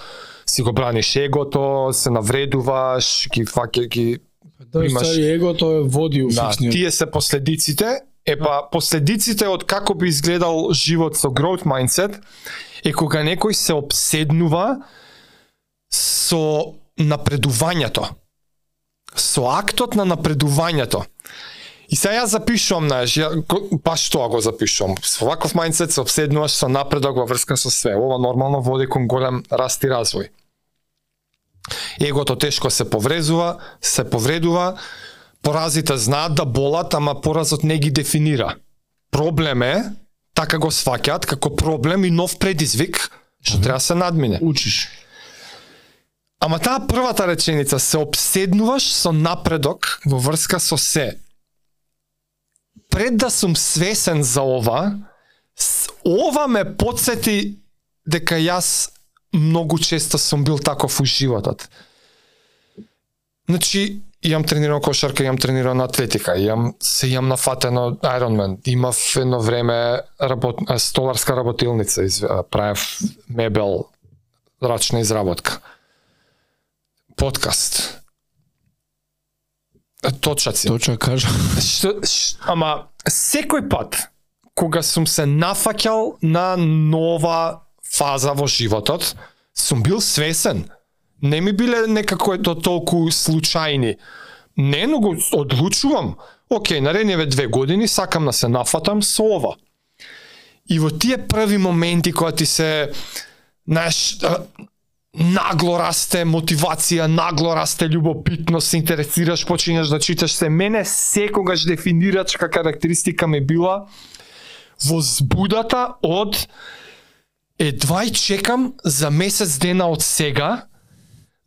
си го браниш егото, се навредуваш, ги фаќа ги Да, Имаш- имаш... егото е води у да, тие се последиците. Е па последиците од како би изгледал живот со growth mindset е кога некој се обседнува со напредувањето. Со актот на напредувањето. И сега јас запишувам, знаеш, ја баш тоа го запишувам. Со ваков мајндсет се обседнуваш со напредок во врска со све. Ова нормално води кон голем раст и развој. Егото тешко се поврезува, се повредува, поразите знаат да болат, ама поразот не ги дефинира. Проблем е, така го сваќаат како проблем и нов предизвик, што треба да се надмине. Учиш. Ама таа првата реченица се обседнуваш со напредок во врска со се. Пред да сум свесен за ова, ова ме подсети дека јас многу често сум бил таков у животот. Значи, имам тренирано кошарка, имам тренирано атлетика, имам се имам нафатено Ironman, имав едно време работ, столарска работилница, из, правев мебел, рачна изработка подкаст. Точаци. Точа кажа. Што, ш, ама секој пат кога сум се нафаќал на нова фаза во животот, сум бил свесен. Не ми биле некако до толку случајни. Не, но го одлучувам. Океј, наредниве две години сакам да се нафатам со ова. И во тие први моменти кога ти се знаеш, нагло расте мотивација, нагло расте љубопитност, се интересираш, почињаш да читаш се. Мене секогаш дефинирачка карактеристика ми била возбудата од едва и чекам за месец дена од сега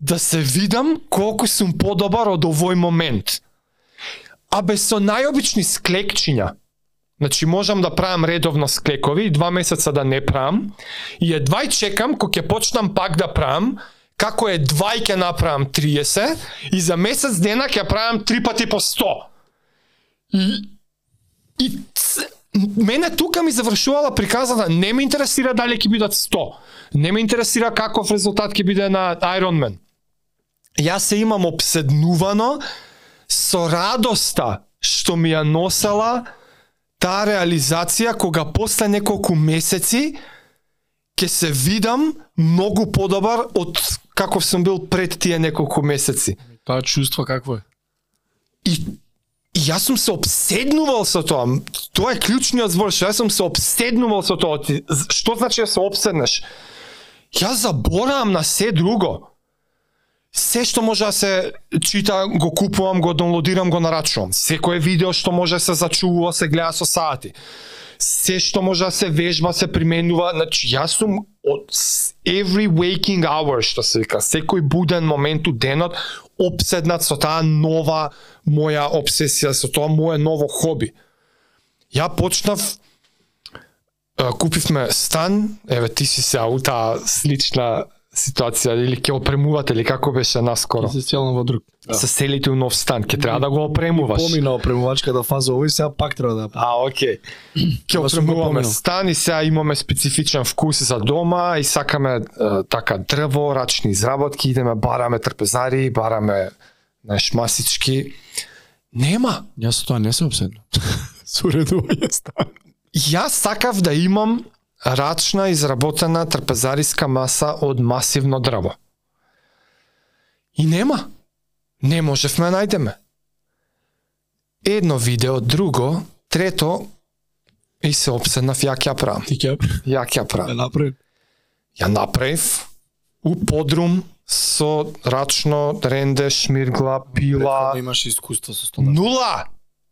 да се видам колку сум подобар од овој момент. А без со најобични склекчиња. Значи можам да правам редовно склекови два месеца да не правам и едва и чекам кога ќе почнам пак да правам како е два и ќе направам 30 и за месец дена ќе правам три пати по 100. И, и мене тука ми завршувала приказата, не ме интересира дали ќе бидат 100. Не ме интересира каков резултат ќе биде на Ironman. Јас се имам обседнувано со радоста што ми ја носела таа реализација кога после неколку месеци ќе се видам многу подобар од каков сум бил пред тие неколку месеци. Тоа чувство какво е? И, и јас сум се обседнувал со тоа. Тоа е клучниот збор, што јас сум се обседнувал со тоа. Што значи да се обседнеш? Јас заборавам на се друго. Се што може да се чита, го купувам, го доwnloadирам, го нарачувам. Секое видео што може да се зачува, се гледа со сати. Се што може да се вежба, се применува. Значи, јас сум од every waking hour, што се вика, секој буден момент у денот, обседнат со таа нова моја обсесија, со тоа моје ново хоби. Ја почнав купивме стан, еве ти си се у таа слична ситуација или ќе опремувате или како беше наскоро. Се целно во друг. Се селите у нов стан, ќе треба да го опремуваш. Помина опремувачката фаза овој сега пак треба да А, окей. Ќе опремуваме стан и сега имаме специфичен вкус за дома и сакаме е, така дрво, рачни изработки, идеме бараме трпезари, бараме знаеш масички. Нема. Јас тоа не се обседнам. Со уредување стан. Јас сакав да имам рачна изработена трпезариска маса од масивно дрво. И нема. Не можевме да најдеме. Едно видео, друго, трето, и се обседнав ја ќе ја правам. Ти ќе Ја ќе ја правам. направи. Ја направив у подрум со рачно, ренде, шмиргла, пила. Да имаш искуство со стола. Нула!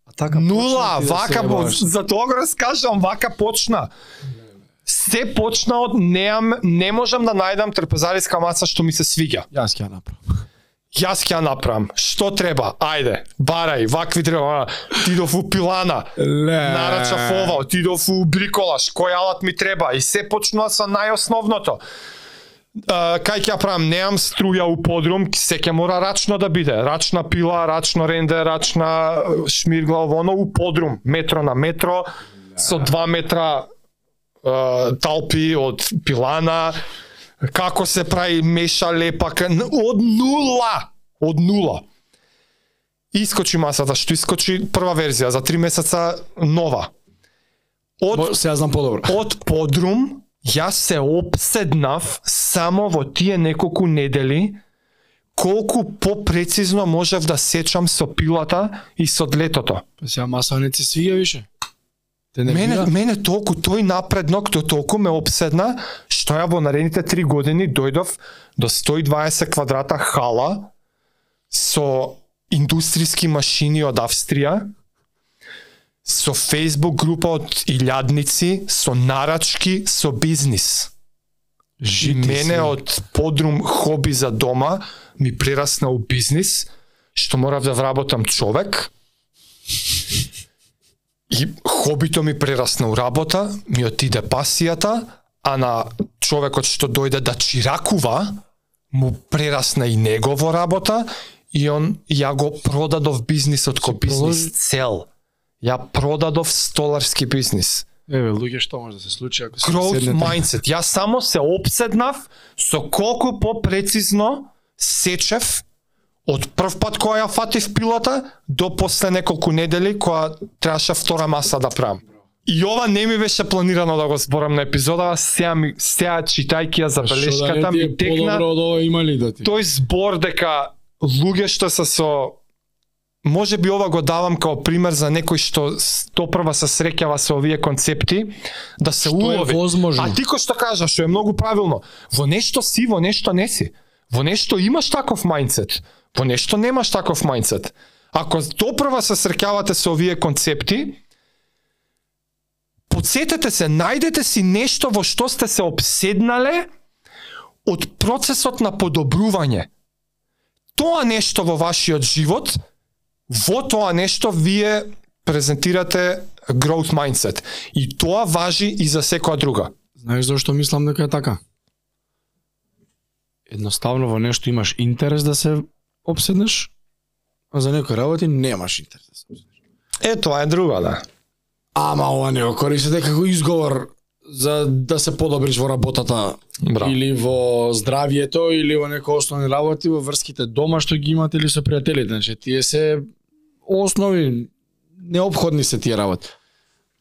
А така Нула, да вака по, јаваш. за тоа го раскажам, вака почна. Се почна од неам, не можам да најдам трпезариска маса што ми се свиѓа. Јас ќе ја направам. Јас ќе ја направам. Што треба? Ајде, барај, вакви треба. Тидов у пилана, Ле. нарачав ова, отидов у бриколаш, кој алат ми треба и се почнува со најосновното. Uh, кај ќе ја правам, неам струја у подрум, се ќе мора рачно да биде. Рачна пила, рачно ренде, рачна шмиргла, оно у подрум, метро на метро, со 2 метра талпи од пилана, како се прави меша лепак, од нула, од нула. Искочи масата, што искочи прва верзија, за 3 месеца нова. Од Сега знам подобро. од подрум јас се обседнав само во тие неколку недели колку попрецизно можев да сечам со пилата и со длетото. Па Сега маса не ти свиѓа више. Те не Мене, мене, мене толку тој напреднок, тој толку ме обседна, што ја во наредните три години дојдов до 120 квадрата хала со индустријски машини од Австрија, со Facebook група од илјадници, со нарачки, со бизнис. Жити мене си. од подрум хоби за дома ми прерасна у бизнис, што морав да вработам човек. И хобито ми прерасна у работа, ми отиде пасијата, а на човекот што дојде да чиракува, му прерасна и негово работа и он ја го продадов бизнисот ко бизнис цел. Ја продадов столарски бизнис. Еве, луѓе, што може да се случи ако се Growth седнете? mindset. Јас само се обседнав со колку попрецизно сечев од прв пат кога ја фатив пилата до после неколку недели кога требаше втора маса да правам. И ова не ми беше планирано да го зборам на епизода, сега, ми, сега читајќи ја забелешката да ми е текна од има ли да ти? тој збор дека луѓе што се со може би ова го давам као пример за некој што стопрва се среќава со овие концепти да се Што е улови. возможно? А ти кој што кажа, што е многу правилно, во нешто си, во нешто не си. Во нешто имаш таков мајндсет, во нешто немаш таков мајндсет. Ако допрва се среќавате со овие концепти, подсетете се, најдете си нешто во што сте се обседнале од процесот на подобрување. тоа нешто во вашиот живот, во тоа нешто вие презентирате growth mindset. И тоа важи и за секоја друга. Знаеш зашто мислам дека е така? Едноставно во нешто имаш интерес да се обседнеш, а за некои работи немаш интерес да се обседнеш. Е, тоа е друга, да. Ама ова не го користите како изговор за да се подобриш во работата Браво. или во здравието или во некои основни работи во врските дома што ги имате или со пријателите. Значи тие се основи необходни се тие работи.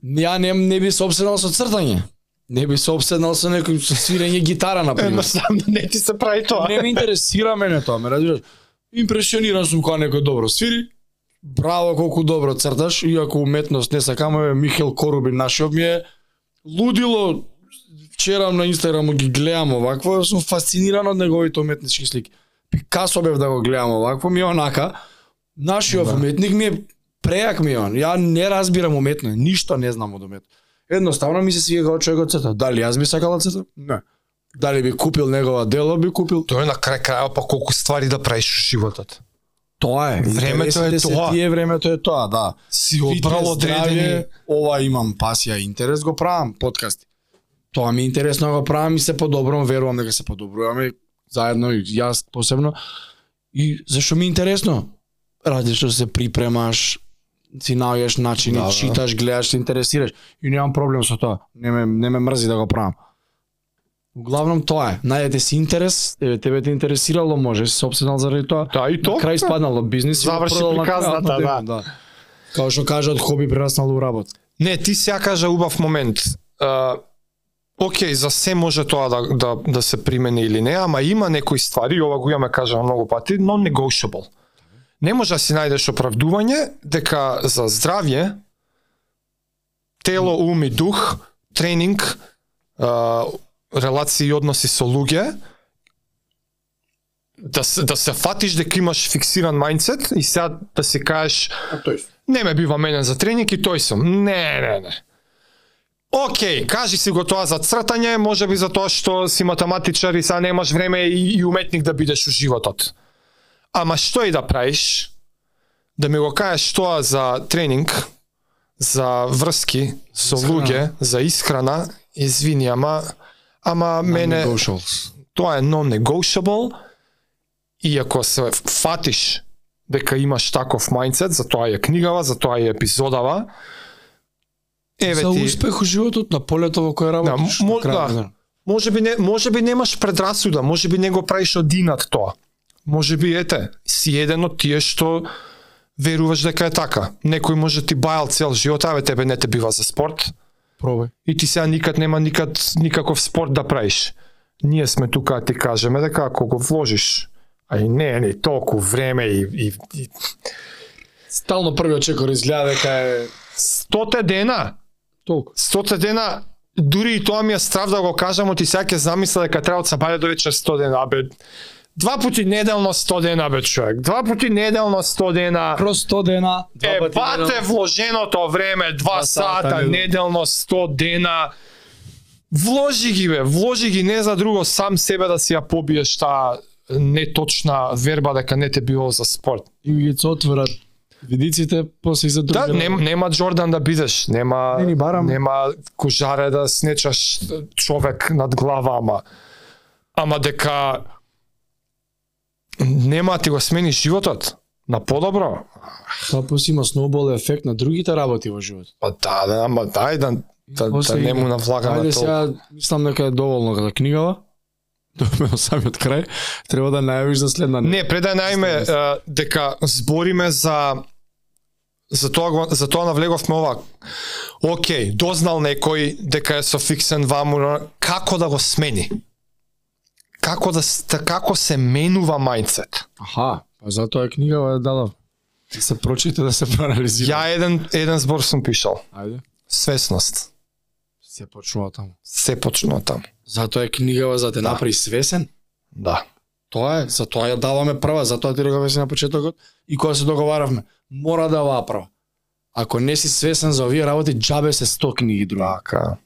Ја не, не би се обседнал со цртање. Не би се обседнал со некој со свирење гитара на пример. Едноставно не ти се прави тоа. не ме интересира мене тоа, ме разбираш. Импресиониран сум кога некој добро свири. Браво колку добро црташ, иако уметност не сакам, е Михел Корубин нашиот ми е лудило. Вчера на Инстаграму ги гледам овакво, сум фасциниран од неговите уметнички слики. Пикасо бев да го гледам овакво, ми е онака. Нашиот Да. уметник ми е преак ми е он. Ја не разбирам уметно, ништо не знам од умет. Едноставно ми се свига како човекот црта. Дали јас би сакал цртам? Не. Дали би купил негова дело, би купил. Тоа е на крај крајот па колку ствари да правиш во животот. Тоа е. Времето е тоа. Тие времето е тоа, да. Си одбрал одредени ова имам пасија и интерес, го правам подкасти. Тоа ми е интересно да го правам и се подобрувам, верувам дека се подобруваме заедно и јас посебно. И зашо ми е интересно? Ради што се припремаш, си наоѓаш начини, Да, да. читаш, гледаш, се интересираш и немам проблем со тоа. Не ме не ме мрзи да го правам. Углавном тоа е. Најдете си интерес, еве тебе те интересирало, може се обседнал заради тоа. Да, и тоа. крај спаднал од бизнис Заврши на приказната, на да. да. Као што кажа од хоби прераснало у работа. Не, ти сега кажа убав момент. Uh, Океј, за се може тоа да, да, да се примени или не, ама има некои ствари, ова го имаме кажано многу пати, non-negotiable. Не може да си најдеш оправдување дека за здравје, тело, ум и дух, тренинг, uh, релации и односи со луѓе, да се, да се фатиш дека имаш фиксиран мајндсет и сега да си кажеш не ме бива мене за тренинг и тој сум. Не, не, не. Океј, кажи си го тоа за цртање, може би за тоа што си математичар и сега немаш време и, и уметник да бидеш у животот. Ама што и да правиш, да ми го кажеш тоа за тренинг, за врски со луѓе, за исхрана, извини, ама ама мене тоа е non-negotiable и ако се фатиш дека имаш таков мајндсет, за тоа е книгава, за тоа е епизодава, еве За ти, успех у животот на полето во кој работиш. Да, мо- да. може би не, може би немаш предрасуда, може би не го правиш од инат тоа. Може би ете, си еден од тие што веруваш дека е така. Некој може ти бајал цел живот, аве тебе не те бива за спорт, Пробај. и ти сега никад нема никад никаков спорт да правиш. Ние сме тука да ти кажеме дека ако го вложиш, а и не, не толку време и, и, и Стално првиот чекор изгледа дека е стоте дена, толку. стоте дена, дури и тоа ми е страв да го кажам, ти сега ќе замисля дека треба од сабајле до вечер 100 дена, абе, два пати неделно 100 дена, бе, човек, два пати неделно 100 дена, Кроз 100 дена, два Е, пати бате вложеното време, два Два сата сата, неделно. неделно, 100 дена. Вложи ги бе, вложи ги не за друго, сам себе да си ја побиеш таа неточна верба дека не те било за спорт. И ги се отворат видиците, после за други. Да, нема, нема Джордан да бидеш, нема Не ни барам. нема кожаре да снечаш човек над глава, ама ама дека нема да ти го смени животот на подобро. Тоа после има сноубол ефект на другите работи во животот. Па да, да, ама дај да да, да не му навлагаме Ајде сега, мислам дека е доволно за книгава. Дојме до самиот крај. Треба да најавиш за следна. Не, пред да најме дека збориме за за тоа за тоа навлеговме ова. Океј, дознал некој дека е со фиксен ваму, како да го смени? Како да како се менува мајндсет? Аха, па затоа е книгава да дадав. Да се прочите, да се проанализира. Ја еден еден збор сум пишал. Ајде. Свесност. Се почнува таму. Се почнува таму. Затоа е книгава за да те Да. направи свесен. Да. Тоа е, за тоа ја даваме прва, затоа ти рекаве на почетокот и кога се договаравме, мора да е оваа прва. Ако не си свесен за овие работи, џабе се 100 книги други. Така.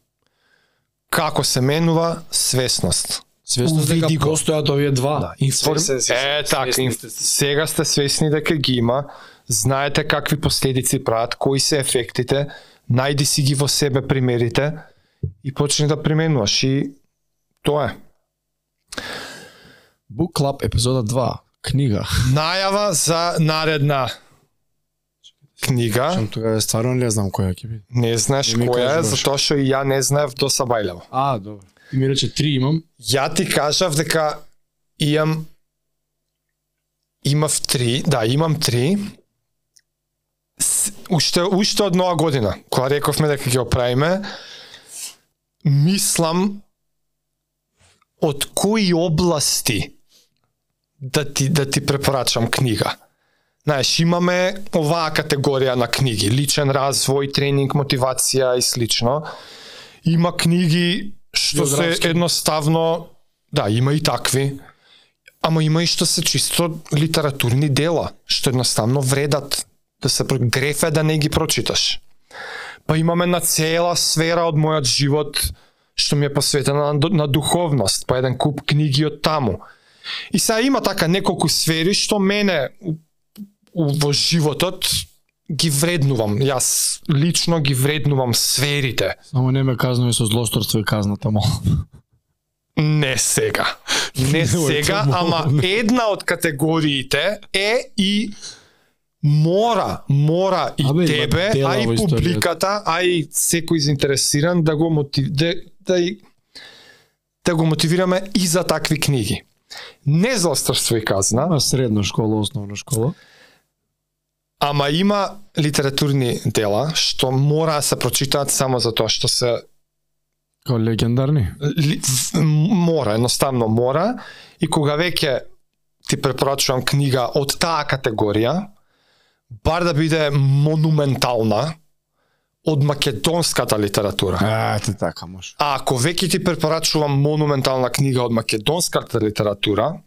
Како се менува свесност? Свесно дека постојат овие два. Да, информ... Е, така, сега сте свесни дека ги има, знаете какви последици прават, кои се ефектите, најди си ги во себе примерите и почни да применуваш и тоа е. Book Club епизода 2. Книга. Најава за наредна книга. Шам тогава стварно не знам која ќе биде. Не знаеш Не која е, затоа што и ја не знаев до Сабајлево. А, добро. Ти ми рече три имам. Ја ти кажав дека имам имав три, да, имам три. С- Уште уште од нова година, кога рековме дека ќе го правиме, мислам од кои области да ти да ти препорачам книга. Знаеш, имаме оваа категорија на книги, личен развој, тренинг, мотивација и слично. Има книги што се едноставно, да, има и такви, ама има и што се чисто литературни дела, што едноставно вредат да се про- греф е да не ги прочиташ. Па имаме на цела сфера од мојот живот што ми е посветена на, на духовност, па еден куп книги од таму. И сега има така неколку сфери што мене у- у- во животот ги вреднувам. Јас лично ги вреднувам сферите. Само не ме казнува со злосторство и казната мол. Не сега. Не сега, тоа, ама една од категориите е и мора, мора и Абе, тебе, а и публиката, а и секој заинтересиран да го мотив... да, да, да го мотивираме и за такви книги. Не злосторство и казна, Има средна школа, основна школа. Ама има литературни дела што мора да се прочитаат само за тоа што се Као легендарни. ли, мора, едноставно мора и кога веќе ти препорачувам книга од таа категорија, бар да биде монументална од македонската литература. А, те така може. А ако веќе ти препорачувам монументална книга од македонската литература,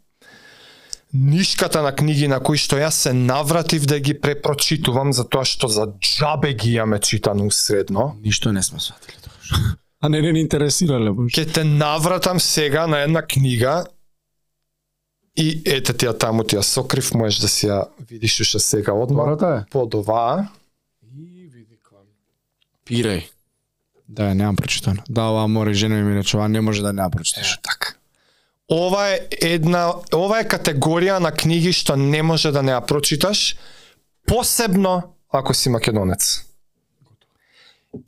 нишката на книги на кои што јас се навратив да ги препрочитувам затоа што за џабе ги имаме читано средно, Ништо не сме сватили тоа. А не не ни интересирале ќе те навратам сега на една книга и ете ти ја таму ти ја сокрив, можеш да си ја видиш уште сега одма под оваа. И види кон. Пирај. Да, немам прочитано. Да, ова мора и жена ми рече, не може да не ја прочиташ. Така. Ова е една, ова е категорија на книги што не може да не ја прочиташ, посебно ако си македонец.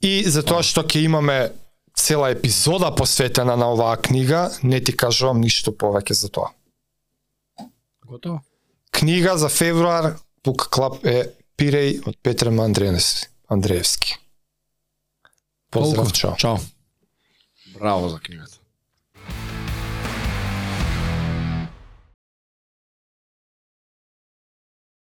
И затоа што ќе имаме цела епизода посветена на оваа книга, не ти кажувам ништо повеќе за тоа. Готово. Книга за февруар Book Club е Пиреј од Петре Андреевски. Андреевски. Поздрав, чао. Чао. Браво за книгата.